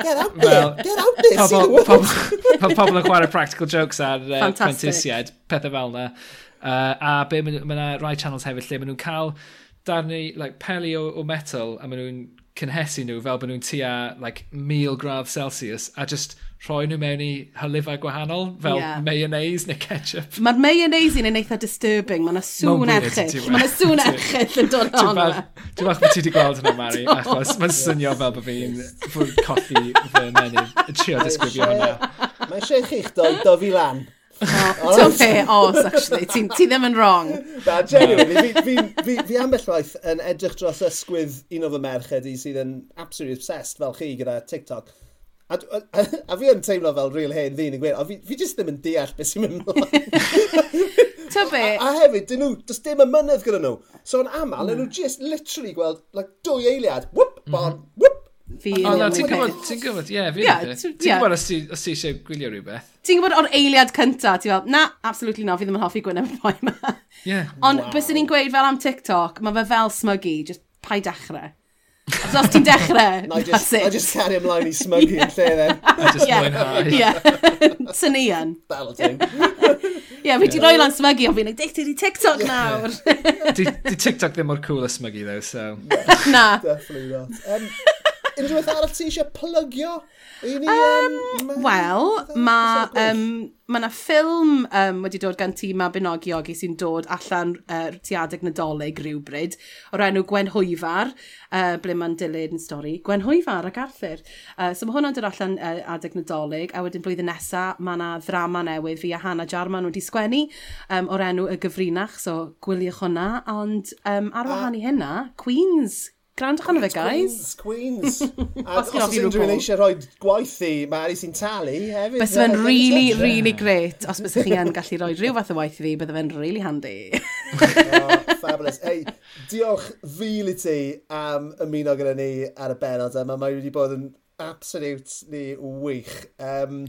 Get out there, get out there, pobl, pobl, pobl yn chwarae practical jokes ar uh, prentisiad, pethau fel yna. Uh, a be, mae yna rai channels hefyd lle maen nhw'n cael darnu like, peli o, o metal a maen nhw'n cynhesu nhw fel bod nhw'n tua like, 1000 gradd Celsius a just rhoi nhw mewn i hylifau gwahanol fel yeah. mayonnaise neu ketchup. Mae'r mayonnaise yn eitha disturbing. Mae yna sŵn erchyd. Mae yna sŵn erchyd yn dod o'n yma. Dwi'n falch bod ti wedi gweld hwnna, Mari, achos mae'n swnio fel bod fi'n fwrdd colli fy menydd. Trio disgrifio hwnna. Mae'n eisiau chi'ch dod dofi lan. Ti'n pe, os, actually. Ti, ti ddim yn wrong. Na, genuinely, fi, fi, fi, fi ambell waith yn edrych dros ysgwydd un o fy merched i sydd yn absolutely obsessed fel chi gyda TikTok. A, a, a, a fi yn teimlo fel real hen ddyn yn gweud, a fi, fi jyst ddim yn deall beth sy'n mynd mlaen. Ta be? A, a hefyd, dyn nhw, does dim ymynydd gyda nhw. So yn aml, mm. nhw just literally gweld, like, dwy eiliad, whoop, mm -hmm. bon, whoop, fi... O, na, ti'n gwybod, ti'n gwybod, ie, fi Ti'n gwybod os ti eisiau gwylio rhywbeth? Ti'n gwybod o'r eiliad cynta, ti'n fel, na, absolutely no, fi ddim yn hoffi gwyneb y boi yma. Ie. Ond wow. bys ni'n gweud fel am TikTok, mae fe fel smygu, just pai dechrau. Os os ti'n dechrau, that's it. I just carry ymlaen i smygu yn lle then. I just mwynhau. Ie, synian. Balloting. Ie, fi di roi lan smygu ond fi'n ei addicted di TikTok nawr. Di TikTok ddim mor cool a smygu though, so... Na. Definitely not. Um, Unrhyw beth arall ti eisiau plygio? Um, Wel, mae um, ma na ffilm um, wedi dod gan tîm a Ogi sy'n dod allan uh, tu adeg nadolig rhywbryd o'r enw Gwen Hwyfar, uh, ble mae'n dilyn yn stori, Gwen Hwyfar ac Arthur. Uh, so mae hwnna'n dod allan uh, adeg nadolig a wedyn blwyddyn nesaf mae yna ddrama newydd fi a Hannah Jarman wedi sgwennu um, o'r enw Y Gyfrinach, so gwyliwch hwnna, ond um, ar wahân i hynna, Queen's Grandwch arno fe, guys. Queens, Queens. A os oes unrhyw un eisiau rhoi gwaith i Mari sy'n talu hefyd. Bys fe'n really, really great. Os bys chi yn gallu rhoi rhyw fath o waith i fi, bydde fe'n really handy. oh, fabulous. Hey, diolch fil i ti am ymuno gyda ni ar y benod yma. Mae wedi bod yn absolutely wych. Um,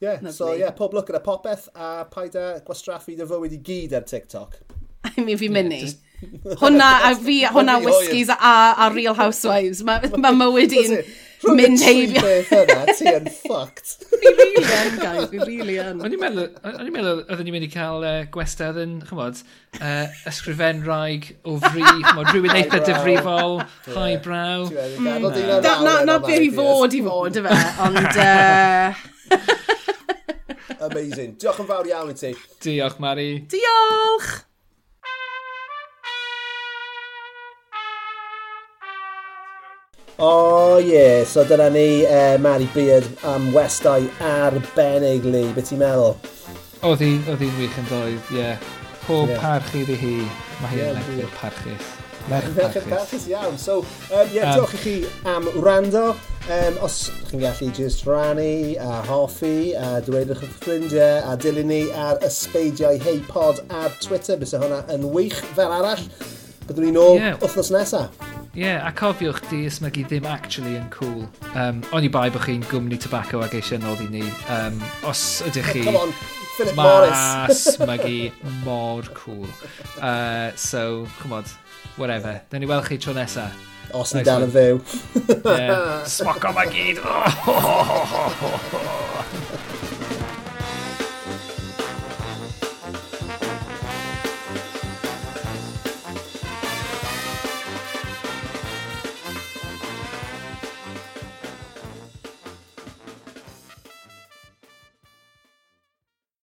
yeah, Lovely. so yeah, pob look gyda popeth a paid a gwastraffu dy fywyd i gyd ar TikTok. I mean, fi'n mynd yeah, just... Hwna a fi, hwnna whiskies a, a Real Housewives. Mae ma mywyd i'n mynd heibio. Rwy'n yna, ti yn fucked. Fi really yn, guys, fi really yn. O'n i'n meddwl, oedden ni'n mynd i cael e, uh, gwestad yn, chymod, uh, e, ysgrifen raig o fri, chymod, rhywun eitha difrifol, highbrow. Mm. Na beth i fod i fod, efe, ond... E. Amazing. Diolch yn fawr iawn i ti. Diolch, Mari. Diolch! O oh, ie, yeah. so dyna ni uh, Mari Beard am westau arbennig li, beth ti'n meddwl? Oedd hi'n oedd hi'n wych yn doedd, ie. Yeah. Pob yeah. parch iddi hi, mae hi'n yeah, merch parchus. Merch parchus. parchus iawn. So, um, yeah, um, diolch i chi am rando. Um, os chi'n gallu just rannu a hoffi a dweud eich ffrindiau a dilyn ni ar ysbeidiau hey pod ar Twitter. Bysa hwnna yn wych fel arall. Byddwn ni'n ôl yeah. wythnos nesaf yeah, a cofiwch di ysmygu ddim actually yn cool. Um, o'n i bai bod chi'n gwmni tobacco ag eisiau noddi ni. Um, os ydych chi... Come on, Philip Morris. Mae mor cool. Uh, so, chymod, whatever. Dyna ni weld chi tro nesa. Os ni dal yn fyw. yeah. Smoco mae gyd.